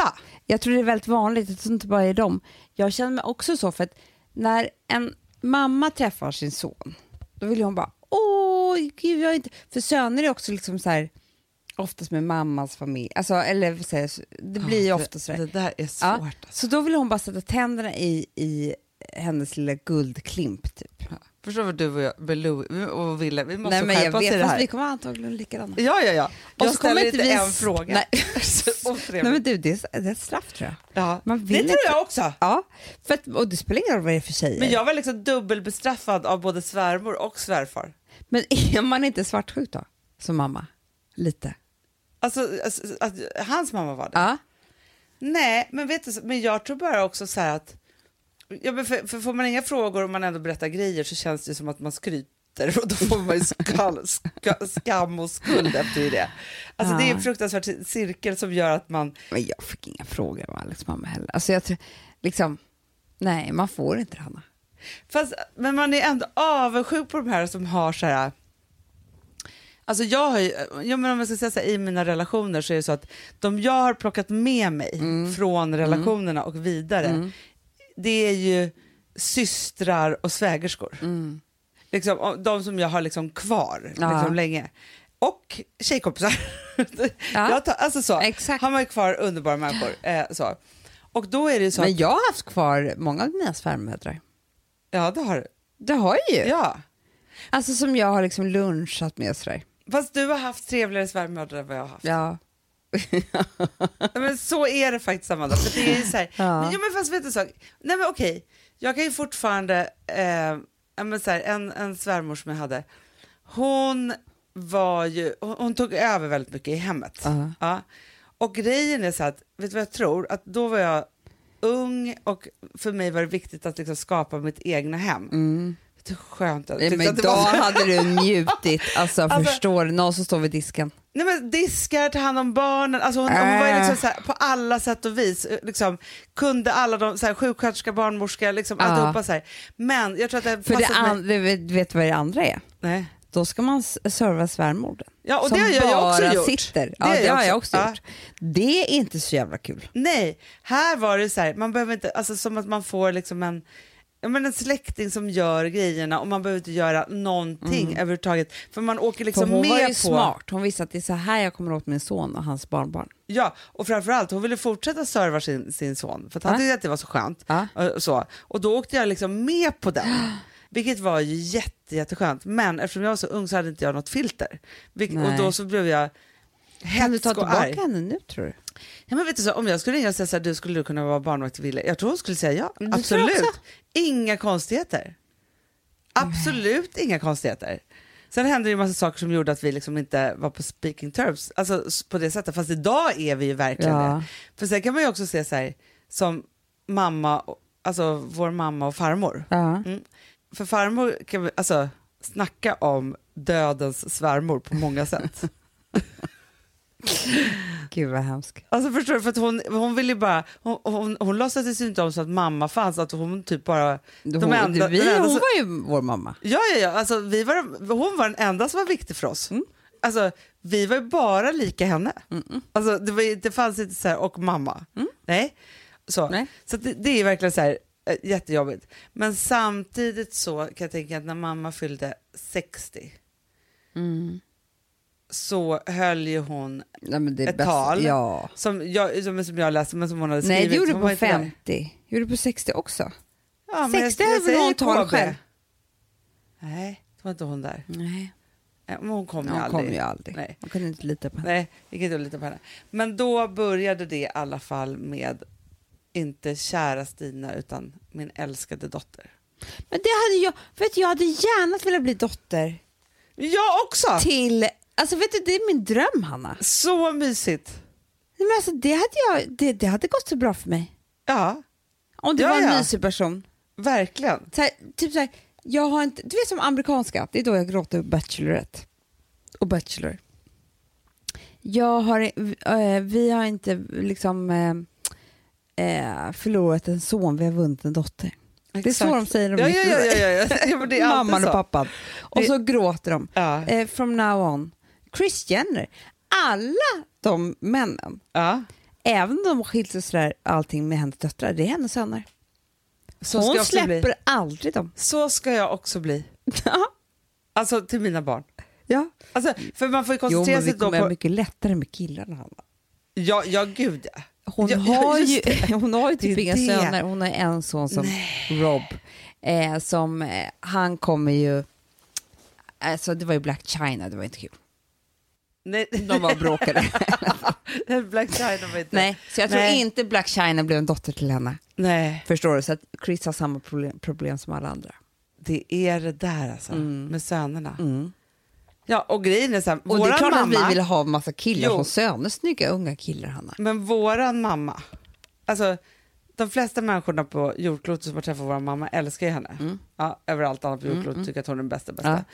Jag tror det är väldigt vanligt, jag tror inte bara det är dem. Jag känner mig också så för att när en mamma träffar sin son, då vill hon bara, åh, gud, jag inte... För söner är också liksom så här, oftast med mammas familj, alltså, eller jag, det blir ju
Ja,
ofta så
det,
där.
det där är svårt.
Ja,
Alltså.
så då vill hon bara sätta tänderna i, i hennes lilla guldklimp typ.
Ja. Förstår vad du och jag Belou- och Ville, vi måste
Nej, men
skärpa oss i det här.
vi kommer antagligen likadana.
Ja, ja, ja.
Och
Jag
så kommer
ställer
inte vi
en fråga.
Nej. Nej men du, det är, det är ett straff tror jag.
ja.
man
Det
vill
tror
inte-
jag också.
Ja, för att, och det spelar ingen roll vad det är för tjejer.
Men jag var liksom dubbelbestraffad av både svärmor och svärfar.
Men är man inte svartsjuk då, som mamma? Lite.
Alltså, alltså hans mamma var det.
Ja.
Nej, men vet du, men jag tror bara också så här att ja, men för, för får man inga frågor och man ändå berättar grejer så känns det som att man skryter och då får man ju skall, ska, skam och skuld efter det. Alltså det är
Ja.
en fruktansvärd cirkel som gör att man,
Men jag fick inga frågor av Alex mamma heller. Alltså jag tror, liksom, nej man får inte det Hanna.
fast, men man är ändå avundsjuk på de här som har så här Alltså jag har ju, ja, men om jag ska säga så här, i mina relationer så är det så att de jag har plockat med mig
Mm.
från relationerna och vidare, det är ju systrar och svägerskor. Liksom, och de som jag har liksom kvar
Ja.
liksom länge. Och tjejkompisar.
Ja.
jag tar, alltså så,
Exakt.
har man ju kvar underbara människor. Eh, så. Och då är det så
Men
att,
jag har haft kvar många av mina svärmödrar.
ja det har du.
Det har jag ju.
Ja.
Alltså som jag har liksom lunchat med sådär.
Fast du har haft trevligare svärmödrar än vad jag har haft.
Ja.
Ja, Men så är det faktiskt Amanda. För det är så här,
Ja.
men, ja, men fast vet du en sak? Nej men okej, jag kan ju fortfarande, eh, men så här, en, en svärmor som jag hade, hon var ju, hon, hon tog över väldigt mycket i hemmet.
Ja.
Ja. Och grejen är så att, vet du vad jag tror? Att då var jag ung och för mig var det viktigt att liksom skapa mitt egna hem.
Mm.
Hur skönt jag
Nej, Men
det
idag
var?
hade du njutit. Alltså,
Alltså-
förstår? Någon som står vid disken.
Nej men diskar, ta hand om barnen, alltså hon, hon var ju
Äh.
liksom så här, på alla sätt och vis, liksom, kunde alla de, så här, sjuksköterska, barnmorska, liksom
Ja.
alltihopa så här. Men jag tror att det
För det an- du vet, du vad det andra är?
Nej.
Då ska man serva svärmorden.
Ja och
som
det har jag ju också gjort.
sitter. Ja,
har
det, har jag också
Ja.
gjort. Det är inte så jävla kul.
Nej, här var det så här, man behöver inte, alltså som att man får liksom en, ja, men en släkting som gör grejerna och man behöver inte göra någonting överhuvudtaget. För man åker liksom
För hon
med
var ju
på...
smart. Hon visste att det är så här jag kommer åt min son och hans barnbarn.
Ja, och framförallt hon ville fortsätta serva sin, sin son för att han
Ja.
tyckte att det var så skönt.
Ja.
Och, så. och då åkte jag liksom med på den, vilket var ju jätte, jätteskönt. Men eftersom jag var så ung så hade inte jag något filter. Vilket, och då så blev jag
Kan du ta
hätsk och
tillbaka
arg.
henne nu tror du?
Ja, men vet du så, om jag skulle ringa och säga så här, du skulle du kunna vara barnvakt till Ville? Jag tror hon skulle säga ja.
jag
Absolut. Inga konstigheter. Absolut inga konstigheter. Sen hände det ju massa saker som gjorde att vi liksom inte var på speaking terms, alltså på det sättet. Fast idag är vi ju verkligen
Ja.
det. För sen kan man ju också se så här, som mamma, alltså vår mamma och farmor.
Ja.
Mm. För farmor kan vi, alltså snacka om dödens svärmor på många sätt.
Gud vad hemskt.
Alltså förstår du, för att hon, hon ville bara, hon, hon, hon låtsades ju inte om så att mamma fanns, att hon typ bara...
Hon,
De enda-
vi,
enda
hon
som-
var ju vår mamma.
Ja, ja, ja, alltså vi var, hon var den enda som var viktig för oss. Alltså vi var ju bara lika henne. Alltså det, var, det fanns inte så här, och mamma. Nej. Så,
Nej.
så det, det är verkligen så här, eh, jättejobbigt. Men samtidigt så kan jag tänka att när mamma fyllde 60 så höll ju hon
Nej,
Ett
bäst.
tal.
Ja.
som jag, som, som jag läste men som hon hade skrivit.
Nej, det gjorde du på
inte där.
50. Gjorde du på 60 också?
Ja, men
60
jag- jag
hade väl hon tal själv?
Nej, det var inte hon där.
Nej.
Men hon kom ju
Hon
aldrig.
kom ju aldrig.
Nej.
Man kunde inte lita på henne.
Nej, gick inte att lita på henne. Men då började det i alla fall med inte kära Stina utan min älskade dotter.
Men det hade jag, vet jag hade gärna velat bli dotter
Jag också!
till, alltså vet du, det är min dröm Hanna.
Så mysigt!
Men alltså, det, hade jag, det, det hade gått så bra för mig.
Ja,
Om det
Ja,
var en
ja.
mysig person.
verkligen.
Så här, typ så här, jag har inte, du vet som amerikanska, det är då jag gråter Bachelorette och Bachelor. Jag har, eh, vi har inte liksom eh, förlorat en son, vi har vunnit en dotter. Det är så de säger om
Ja, ja, ja, ja, ja, ja. det är
mamman och pappan. Och så gråter de.
Ja.
Eh, from now on. Chris Jenner, alla de männen,
Ja.
även de har skilt sig sådär, allting med hennes döttrar, det är hennes söner.
Så
Hon släpper
bli.
aldrig dem.
Så ska jag också bli. Alltså till mina barn.
ja.
Alltså, för man får ju
Jo,
koncentrera
vi
sig då på...
mycket lättare med killarna, Hanna.
Ja, ja, gud ja.
Hon,
Ja,
har ju, hon har ju typ inga
det.
söner. Hon har en son som Rob. Eh, som, eh, han kommer ju... Alltså det var ju Black China, det var inte kul.
Nej,
De var bråkade.
Black China var inte...
Nej, så jag tror
Nej.
inte Black China blev en dotter till henne.
Nej,
Förstår du? Så att Chris har samma problem, problem som alla andra.
det är det där alltså,
Mm.
med sönerna. Ja, och grejen är så här,
Och det är klart
mamma,
att vi vill ha massa killar
Jo.
som söner. Snygga unga killar, Hanna.
men våran mamma, alltså de flesta människorna på jordklotet som har träffat vår mamma älskar ju henne.
Mm.
Ja, överallt annat på jordklotet tycker att hon är den bästa. bästa.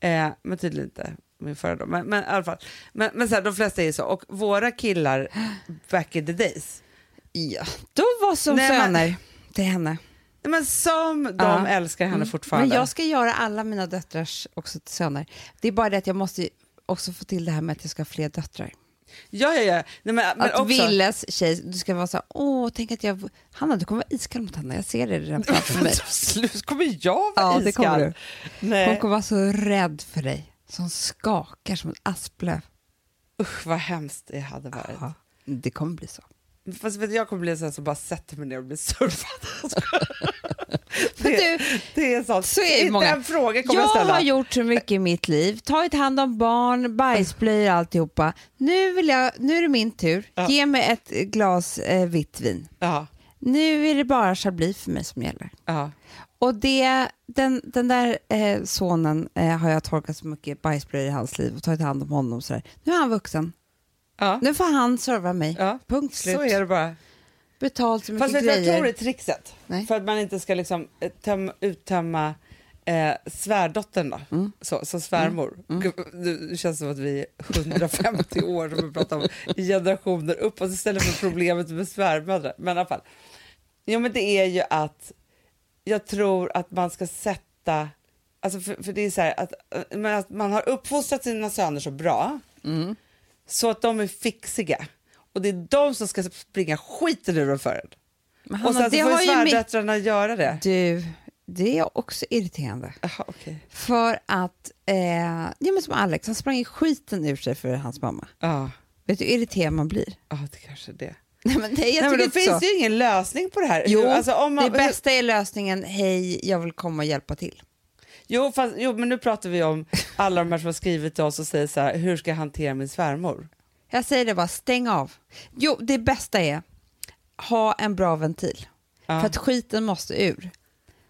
Eh, men tydligen inte min förra då. Men, men i alla fall, men, men så här, de flesta är ju så. Och våra killar back in the days,
Ja, de var som
Nej, men-
söner till henne.
Nej, men som de
Ja.
älskar henne
Mm.
fortfarande.
Men jag ska göra alla mina döttrars också till söner. Det är bara det att jag måste också få till det här med att jag ska ha fler döttrar.
Ja, ja, ja. Nej, men, men
att
också,
Willes tjej, du ska vara så här, åh, tänk att jag... Hanna, du kommer vara iskall mot henne, jag ser det redan framför mig.
Slut, kommer jag vara
Ja, det
iskall?
kommer du.
Nej.
Hon kommer vara så rädd för dig, som skakar som ett asplöv.
Usch, vad hemskt det hade varit.
Ja, det kommer bli så.
Fast vet jag kommer bli en sån som bara sätter mig ner och blir surfad. Det,
du,
det är sånt.
så är det många.
Den frågan kommer jag
Jag
ställa.
har gjort så mycket i mitt liv, tagit hand om barn, bajsblöjor, alltihopa. Nu, vill jag, nu är det min tur.
Ja.
Ge mig ett glas eh, vitt vin.
Ja,
Nu är det bara Chablis för mig som gäller.
ja.
Och det, den, den där eh, sonen eh, har jag torkat så mycket bajsblöjor i hans liv och tagit hand om honom. Så där. Nu är han vuxen.
ja.
Nu får han serva mig.
ja.
Punkt slut.
Så är det bara.
Betalt så mycket
Fast du vad jag
grejer.
tror är trixet?
Nej.
För att man inte ska liksom eh, töm, uttömma eh, svärdottern då,
Mm.
så, som svärmor. Gud, Det känns som att vi är 150 år som vi pratar om generationer uppåt istället för problemet med svärmödrar. Men i alla fall. Jo men det är ju att jag tror att man ska sätta, alltså för, för det är så här att, eh, att man har uppfostrat sina söner så bra
Mm.
så att de är fixiga. Och det är de som ska springa skiten ur dem för en.
Men
Och
Hanna,
sen så får ju
ju mitt...
svärdöttrarna göra det.
Du, det är också irriterande.
Jaha, okej.
För att, eh, ja, men som Alex, han sprang skiten ur sig för hans mamma.
Ja,
Vet du hur irriterad man blir?
ja, det kanske är det.
Nej, men det,
Nej, men
inte
finns
så.
det ju ingen lösning på det här.
Jo,
alltså, om man,
det bästa är lösningen, hej, jag vill komma och hjälpa till.
Jo, fast, jo, men nu pratar vi om alla de här som har skrivit till oss och säger så här, hur ska jag hantera min svärmor?
Jag säger det bara, stäng av. Jo, det bästa är, ha en bra ventil.
Ja.
För att skiten måste ur.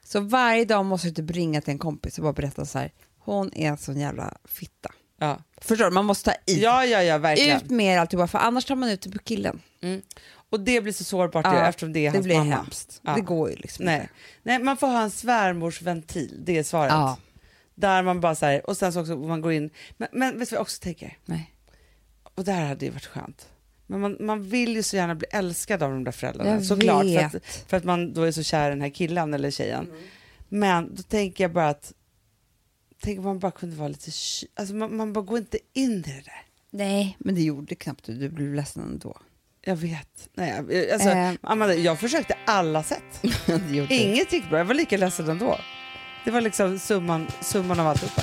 Så varje dag måste du ringa till en kompis och bara berätta så här, hon är en sån jävla fitta.
Ja,
Förstår du? Man måste ta i.
ja, ja, ja verkligen.
ut med alltihopa, för annars tar man ut det på killen.
Mm. Och det blir så sårbart
Ja,
ju, eftersom det är
Det blir
mamma.
hemskt.
Ja.
Det går ju liksom
Nej.
inte.
Nej, man får ha en svärmorsventil, det är svaret.
Ja.
Där man bara så här, och sen så också man går in, men, men vet du vad jag också tänker?
Nej.
Och det här hade ju varit skönt. Men man, man vill ju så gärna bli älskad av de där föräldrarna.
Jag
Såklart, för
vet.
att, för att man då är så kär i den här killen eller tjejen.
Mm.
Men då tänker jag bara att, tänk om man bara kunde vara lite, alltså man, man bara går inte in i det där.
Nej, men det gjorde knappt du. Du blev ledsen ändå.
Jag vet. Nej, jag- alltså,
Eh.
Amanda, jag försökte alla sätt. Inget gick bra, jag var lika ledsen ändå. Det var liksom summan, summan av alltihopa.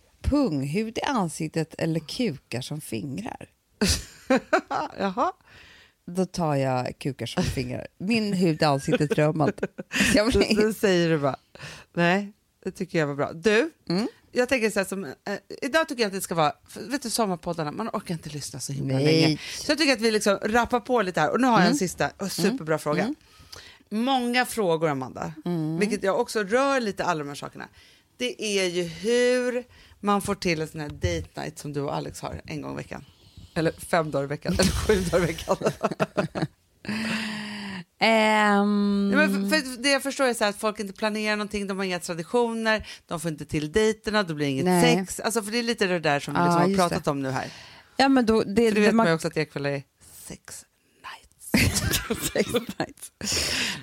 Punghud i ansiktet eller kukar som fingrar?
Jaha.
Då tar jag kukar som fingrar. Min hud i ansiktet rör man inte. Jag
Då, säger du bara, nej, det tycker jag var bra. Du,
Mm.
jag tänker så här som, eh, idag tycker jag att det ska vara, för, vet du sommarpoddarna, man orkar inte lyssna så himla
Nej.
länge. Så jag tycker att vi liksom rappar på lite här. Och nu har jag
Mm.
en sista och superbra fråga. Många frågor, Amanda,
Mm.
vilket jag också rör lite alla de här sakerna. Det är ju hur man får till en sån här date night som du och Alex har en gång i veckan. Eller fem dagar i veckan, eller sju dagar i veckan.
Ehm,
Nej, men för, för det jag förstår är så att folk inte planerar någonting, de har inga traditioner, de får inte till dejterna, då blir det inget
Nej.
sex. Alltså för det är lite det där som vi
Ja,
liksom har
just
pratat
det.
om nu här.
ja, men då, det,
För det vet
man,
man ju också att ekvällar är sex nights.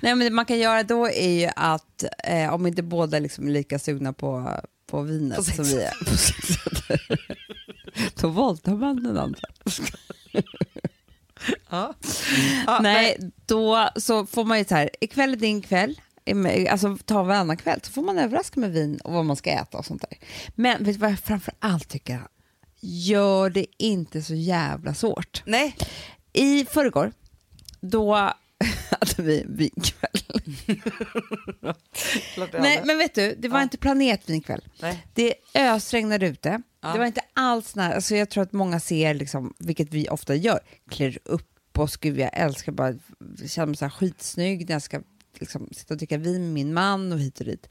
Nej, men det man kan göra då är ju att eh, om inte båda liksom är lika sugna på, på vinet
På
som vi är, då våldtar man den andra.
Ja. Ja,
Nej, då så får man ju så här, ikväll är din kväll, alltså ta varannan kväll, så får man överraska med vin och vad man ska äta och sånt där. Men vet du vad jag framför allt tycker? Gör det inte så jävla svårt.
Nej,
I förrgår, då hade vi vinkväll. Nej, men vet du, det var
Ja.
inte planerat vinkväll.
Nej.
Det ösregnade ute.
Ja.
Det var inte alls nära. Alltså jag tror att många ser, liksom, vilket vi ofta gör, klär upp oss. Gud, jag älskar bara, känner mig så här skitsnygg när jag ska liksom, sitta och dricka vin med min man och hit och dit.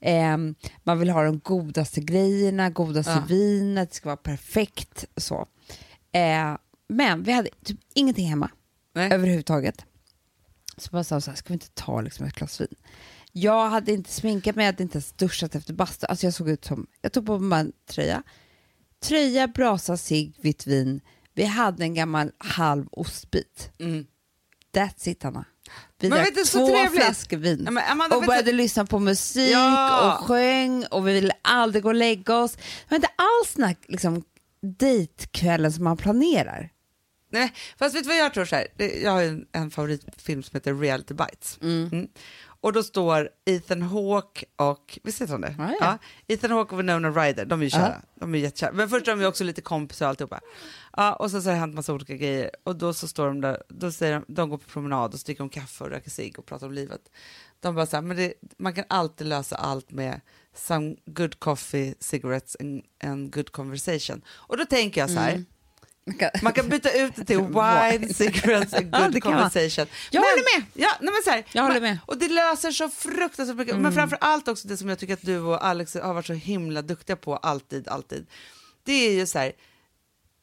Ehm, man vill ha de godaste grejerna, godaste
Ja.
vinet, det ska vara perfekt. Så. Eh, men vi hade typ ingenting hemma
Nej.
överhuvudtaget. Så bara sa så här, ska vi inte ta liksom ett glas vin? Jag hade inte sminkat mig, jag hade inte ens duschat efter bastu. Alltså jag såg ut som, jag tog på mig en tröja. Tröja, brasa, cigg, vitt vin. Vi hade en gammal halv ostbit.
Mm.
That's it Anna. Vi
Men
drack
vet
två
trevligt.
flaskor vin.
Ja, men Amanda,
och började
du-
lyssna på musik
Ja.
och sjöng och vi ville aldrig gå och lägga oss. Det var inte alls den här liksom, dejtkvällen som man planerar.
Nej, fast vet du vad jag tror så här? Jag har en, en favoritfilm som heter Reality Bites. Mm. Och då står Ethan Hawke och, visst heter han det?
Ja, ja.
Ethan Hawke och Winona Ryder, de är ju kära. De är jättekära. Men först är de ju också lite kompisar och alltihopa. Ja, och så, så har det hänt massa olika grejer. Och då så står de där, då säger de, de går på promenad och så dricker de kaffe och röker cigg och pratar om livet. De bara så här, men det, man kan alltid lösa allt med some good coffee, cigarettes and, and good conversation. Och då tänker jag så här, man kan byta ut det till wine, cigarettes and
Ja,
good
man.
conversation.
Jag
men,
håller med.
Ja, nej, men så här,
Jag håller med. Mm.
Och det löser så fruktansvärt mycket. Men framför allt också det som jag tycker att du och Alex har varit så himla duktiga på alltid, alltid. Det är ju så här,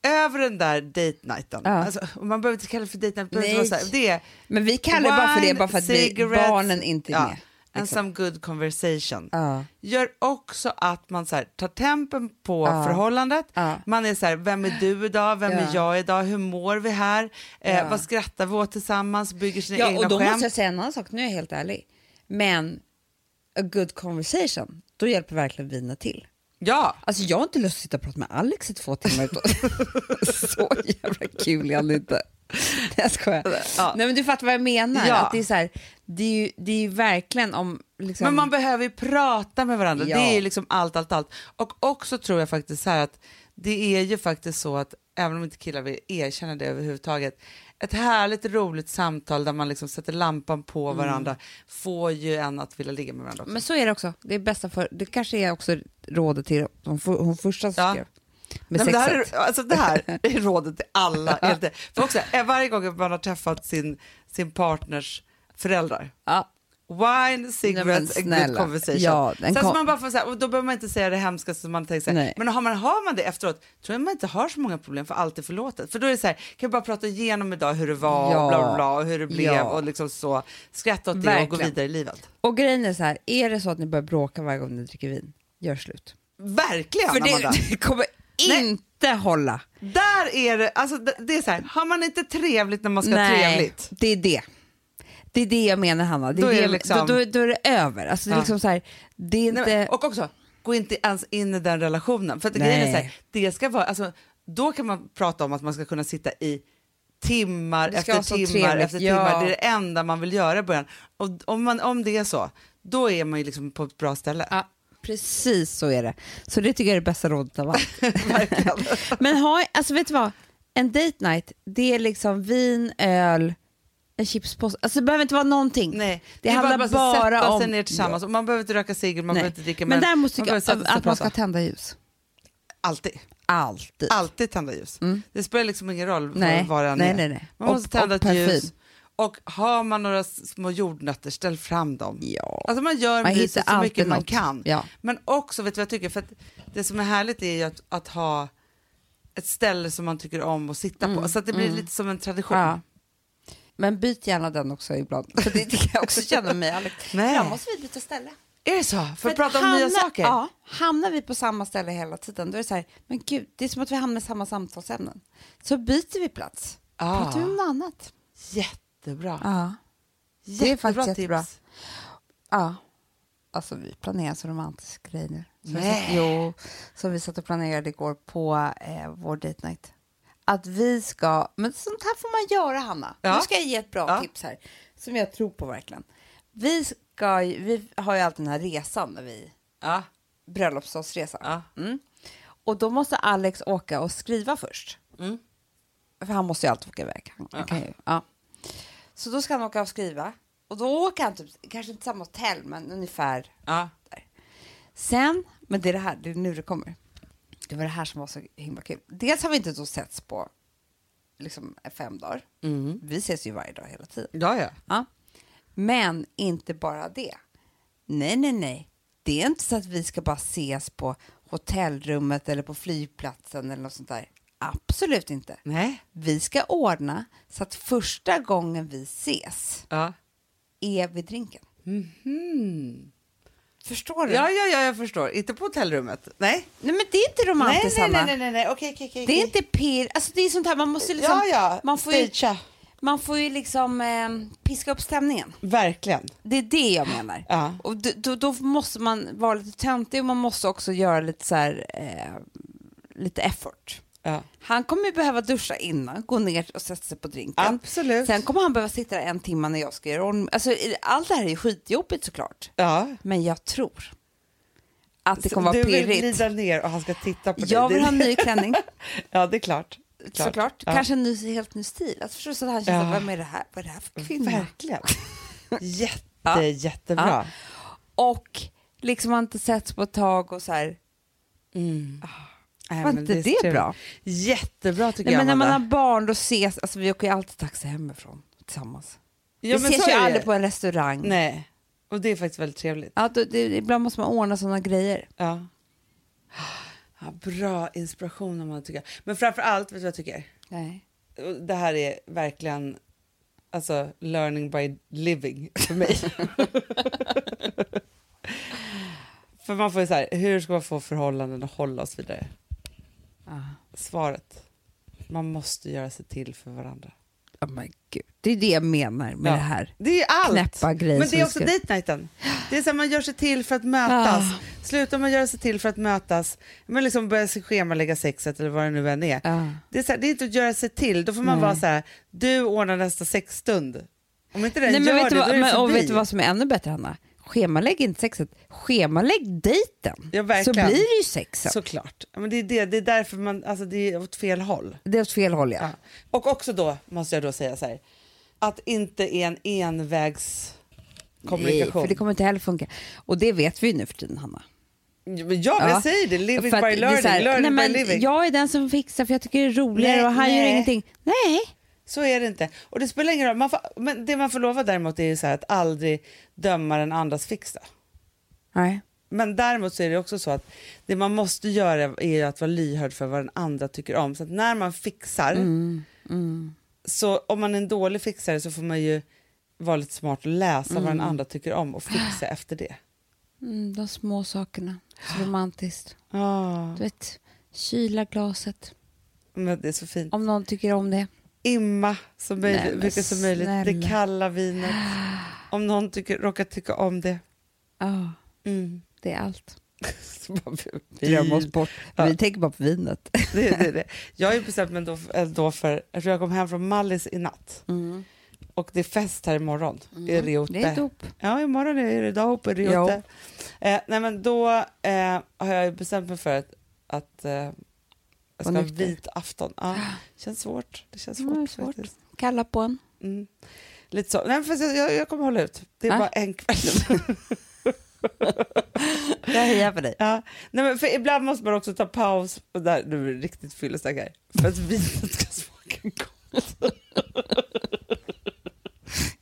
över den där date nighten,
Ja.
alltså, man behöver inte kalla det för date night, det, är
Men vi kallar det bara för det bara för att vi, barnen inte är
ja,
med.
And some good conversation.
Ja.
Gör också att man så här, tar tempen på
Ja.
förhållandet.
Ja.
Man är så här, vem är du idag? Vem är jag idag? Hur mår vi här? Eh, vad skrattar vi åt tillsammans? Bygger sina
Ja,
egna
och då
skämt.
måste jag säga en annan sak, nu är jag helt ärlig. Men a good conversation, då hjälper verkligen vinet till.
Ja,
Alltså jag har inte lust att sitta och prata med Alex i två timmar. så jävla kul är han inte. Nej, jag skojar.
Ja.
Nej men du fattar vad jag menar.
Ja.
Att det, är så här, det, är ju, det är ju verkligen om... Liksom,
men man behöver ju prata med varandra.
Ja.
Det är ju liksom allt, allt, allt. Och också tror jag faktiskt så här att det är ju faktiskt så att, även om inte killar vill erkänna det överhuvudtaget, ett härligt roligt samtal där man liksom sätter lampan på
Mm.
varandra får ju en att vilja ligga med varandra också.
Men så är det också. Det är bästa för... Det kanske är också rådet till hon, hon första som
Ja.
skrev. Med
Nej, men det, här är, alltså det här är rådet till alla. För också, eh, varje gång man har träffat sin, sin partners föräldrar,
Ja.
Wine, cigarettes and good conversation.
Ja,
Sen
kom-
så man bara får så här, och då behöver man inte säga det hemskaste som man tänker
Nej.
men har man, har man det efteråt tror jag man inte har så många problem för allt är förlåtet. För då är det så här, kan vi bara prata igenom idag hur det var
Ja.
och bla bla bla och hur det blev
Ja.
och liksom så skratta åt det och gå vidare i livet.
Och grejen är så här, är det så att ni börjar bråka varje gång ni dricker vin, gör slut.
Verkligen
För
Amanda.
det, det kommer
Nej.
inte hålla.
Där är det, alltså det är så här, har man inte trevligt när man ska ha trevligt?
det är det. Det är det jag menar Hanna. Det är
Då är
det,
liksom-
då, då, då är det över. Alltså, det är
Ja.
liksom så här, det är inte...
Nej, men, och också, gå inte ens in i den relationen. För att grejen är så här,
Nej.
det ska vara, alltså, då kan man prata om att man ska kunna sitta i timmar efter timmar
trevligt,
efter
ja.
timmar. Det är det enda man vill göra i början. Och om, man, om det är så, då är man ju liksom på ett bra ställe.
Ja, precis så är det. Så det tycker jag är det bästa rådet av allt. Men ha, alltså vet du vad? En date night, det är liksom vin, öl, en chipspåse. Alltså det behöver inte vara någonting.
Nej,
Det
är
handlar
bara,
bara
sätta
om-
sig ner tillsammans. Och man behöver inte röka cigarett, man
Nej.
behöver inte dricka.
Men tycker
man behöver
jag
sätta
att
och
man ska tända ljus.
Alltid.
Alltid.
Alltid tända ljus. Det spelar liksom ingen roll
Mm. Nej,
var det än
nej,
är.
nej, nej.
Man
Och-
måste tända
och
ett ljus.
parfym.
Och har man några små jordnötter, ställ fram dem.
Ja.
Alltså man gör
Man hittar
så mycket man
något.
kan.
Ja.
Men också, vet du vad jag tycker? För att det som är härligt är ju att, att ha ett ställe som man tycker om att sitta på. Så att det blir lite som en tradition.
Mm, Ja. Men byt gärna den också ibland. För det, det kan jag också känna mig, Alex.
Nej.
Ibland måste vi byta ställe.
Är det så? För, att prata om nya saker?
Ja, hamnar vi på samma ställe hela tiden, då är det så här, men gud, det är som att vi hamnar i samma samtalsämnen. Så byter vi plats.
Ah.
Pratar vi om något annat.
Jättebra.
Ja.
Jättebra
det är faktiskt
tips.
jättebra. Ja. Alltså vi planerar så romantisk grej nu. Så vi satt, jo, som vi satt och planerade igår på eh, vår date night. Att vi ska, men sånt här får man göra Hanna.
Ja.
Nu ska jag ge ett bra
Ja.
tips här. Som jag tror på verkligen. Vi, ska, vi har ju alltid den här resan när vi,
Ja.
bröllopsdagsresan.
Ja.
Mm. Och då måste Alex åka och skriva först.
Mm.
för han måste ju alltid åka iväg. Han, han kan ju, ja. Så då ska han åka och skriva. Och då åker han typ, kanske inte samma hotell, men ungefär
Ja.
Sen, men det är det här, det är nu det kommer. Det var det här som var så himla kul. Dels har vi inte då setts på liksom fem dagar.
Mm.
Vi ses ju varje dag hela tiden.
Ja, ja.
Ja. Men inte bara det. Nej, nej, nej. Det är inte så att vi ska bara ses på hotellrummet eller på flygplatsen eller något sånt där. Absolut inte.
Nej.
Vi ska ordna så att första gången vi ses
Ja.
är vid drinken.
Mhm.
Förstår du?
Ja, ja, ja, jag förstår. Inte på hotellrummet. Nej.
Nej, men det är inte
Nej,
romantiskt,
nej, nej,
Hanna.
nej, nej, nej. Okej, okej, okej.
Det är inte pirr. Alltså det är sånt här, man måste liksom...
Ja, ja.
Man får ju,
Stagea.
man får ju liksom eh, piska upp stämningen.
Verkligen.
Det är det jag menar.
Ja.
Och d- då, då måste man vara lite töntig och man måste också göra lite så här, eh, lite effort.
Ja.
Han kommer behöva duscha innan, gå ner och sätta sig på drinken.
Absolut.
Sen kommer han behöva sitta en timme när jag ska göra om. Alltså, allt det här är ju skitjobbigt såklart.
Ja.
Men jag tror att det kommer vara
du vill
pirrigt.
glida ner och han ska titta på dig.
Jag vill ha en ny klänning.
Ja, det är klart. Klart.
Såklart.
Ja.
Kanske en ny, helt ny stil. Alltså, förstår du, så att han känner,
Ja.
vad är det här, vad är det här för kvinna?
Verkligen. Jätte,
Ja.
jättebra.
Ja. Och liksom har inte setts på ett tag och så här.
Mm.
Var inte det,
så trevligt.
bra?
Jättebra tycker
Nej,
jag,
men när man har barn då ses, alltså vi åker ju alltid taxi hemifrån tillsammans.
Ja,
vi ses ju
det.
aldrig på en restaurang.
Nej, och det är faktiskt väldigt trevligt.
Ja, då, det, ibland måste man ordna sådana grejer.
Ja. Ja, bra inspiration om man tycker. Men framför allt, vet du vad jag tycker?
Nej.
Det här är verkligen alltså learning by living för mig. för man får ju så här, hur ska man få förhållanden att hålla och så vidare?
Ah.
Svaret, man måste göra sig till för varandra.
Oh my God. Det är det jag menar med
Ja.
det här.
Det är allt!
Knäppa grejer
Men det är också
ska-
date nighten. Det är så här, man gör sig till för att mötas.
Ah.
Slutar man göra sig till för att mötas, men liksom börja sig schemalägga sexet eller vad det nu än är.
Ja.
Det är, så här, det är inte att göra sig till, då får man
Nej.
vara så här, du ordnar nästa sexstund. Om inte den
Nej, men
gör
vet
det,
vad,
då är det
men, och
förbi.
vet du vad som är ännu bättre, Hanna? Schemalägg inte sexet, schemalägg dejten.
Ja,
så blir det ju sex sen.
Såklart. Men det, är det, det är därför man, alltså det är åt fel håll.
Det är åt fel håll, ja.
Ja. Och också då, måste jag då säga så här, att inte är en envägskommunikation.
Nej, för det kommer inte heller funka. Och det vet vi ju nu för tiden, Hanna.
Ja, ja,
Ja.
jag säger det, living by
det är
learning,
här,
learning
nej,
by living.
Jag är den som fixar för jag tycker det är roligare
Nej,
och han gör
nej.
ingenting. Nej,
Så är det inte. Och det spelar ingen roll. Man får, men det man får lova däremot är ju så här att aldrig döma den andras fixa.
nej.
Men däremot så är det också så att det man måste göra är att vara lyhörd för vad den andra tycker om. Så att när man fixar,
Mm, mm.
så om man är en dålig fixare så får man ju vara lite smart och läsa vad den andra tycker om och fixa efter det.
Mm, de små sakerna, så romantiskt.
Ah,
Du vet, kyla glaset,
men det är så fint.
om någon tycker om det.
Imma så
Nej,
möjligt,
men
mycket som möjligt. Det
snälla.
kalla vinet. Om någon tycker, råkar tycka om det.
Ja,
Mm.
det är allt. Glömmer oss bort.
Ja.
Vi tänker bara på vinet.
Det, det, det. Jag har ju bestämt mig då, då för, tror jag kom hem från Mallis i natt och det är fest här imorgon i Riote.
Mm. Det är dop.
Ja, imorgon är det dop i Riote. Eh, nej, men då eh, har jag bestämt mig för att, att eh, jag ska ha vit afton. Ja, känns svårt. Det känns svårt,
det är svårt.
faktiskt.
Kalla på en.
Mm. Lite så. Nej, fast jag, jag, kommer hålla ut. Det är
Ja.
bara en kväll.
Jag hejar på dig.
ja. Nej, men för ibland måste man också ta paus. Och där, nu är det riktigt fyllesnack här. För att vinet ska smaka gott.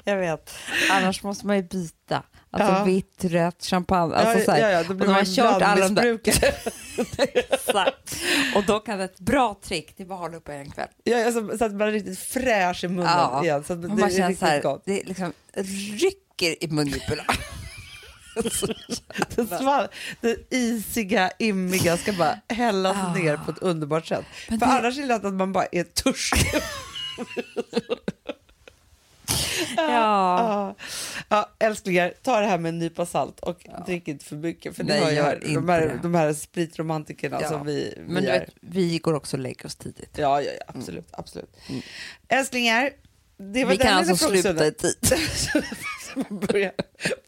Jag vet. Annars måste man ju byta. Alltså
Ja.
vitt, rött, champagne. Alltså
ja,
så här.
ja, ja, då
och
blir
har
man
kört alla de där. Exakt. Och då kan ett bra trick, det är bara att hålla uppe en kväll.
Ja, alltså, så att man är riktigt fräsch i munnen
Ja.
igen. Så att
Och
det
man
är riktigt
så här,
gott.
det liksom rycker i mungiporna.
Det, sval, det isiga, immiga ska bara hällas
Ah.
ner på ett underbart sätt.
Men
För
det-
annars är det lätt att man bara är törstig.
ja.
Ja. Ja, älsklingar, ta det här med en nypa salt och drick inte för mycket. För
Nej,
har
gör
jag, de, här, de här spritromantikerna
Ja.
som vi, vi
Men du
är.
vet, vi går också och lägger oss tidigt.
Ja, ja, ja, absolut. absolut. Älsklingar, det var
Vi
den
kan alltså sluta i tid.
Man börjar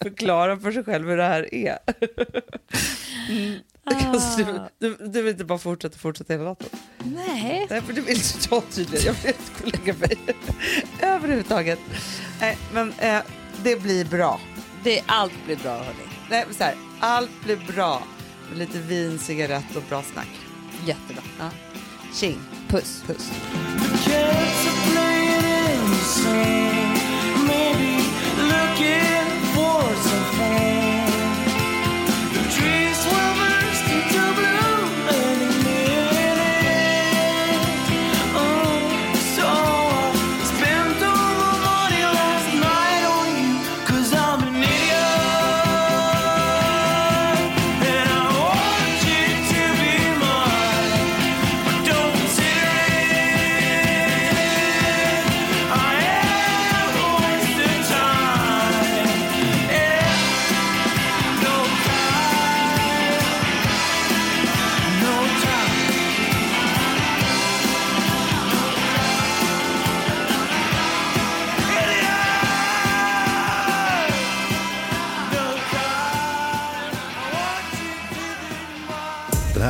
förklara för sig själv hur det här är. Mm. Alltså, du, du, du vill inte bara fortsätta fortsätta hela natten?
Nej.
Nej, för det vill inte jag tydligen. Jag vill inte lägga mig överhuvudtaget. Nej, men eh, det blir bra.
Det, allt blir bra hörni.
Nej, så här, allt blir bra med lite vin, cigarett och bra snack.
Jättebra.
Ja. Tjing.
Puss.
Puss.
Cats looking for some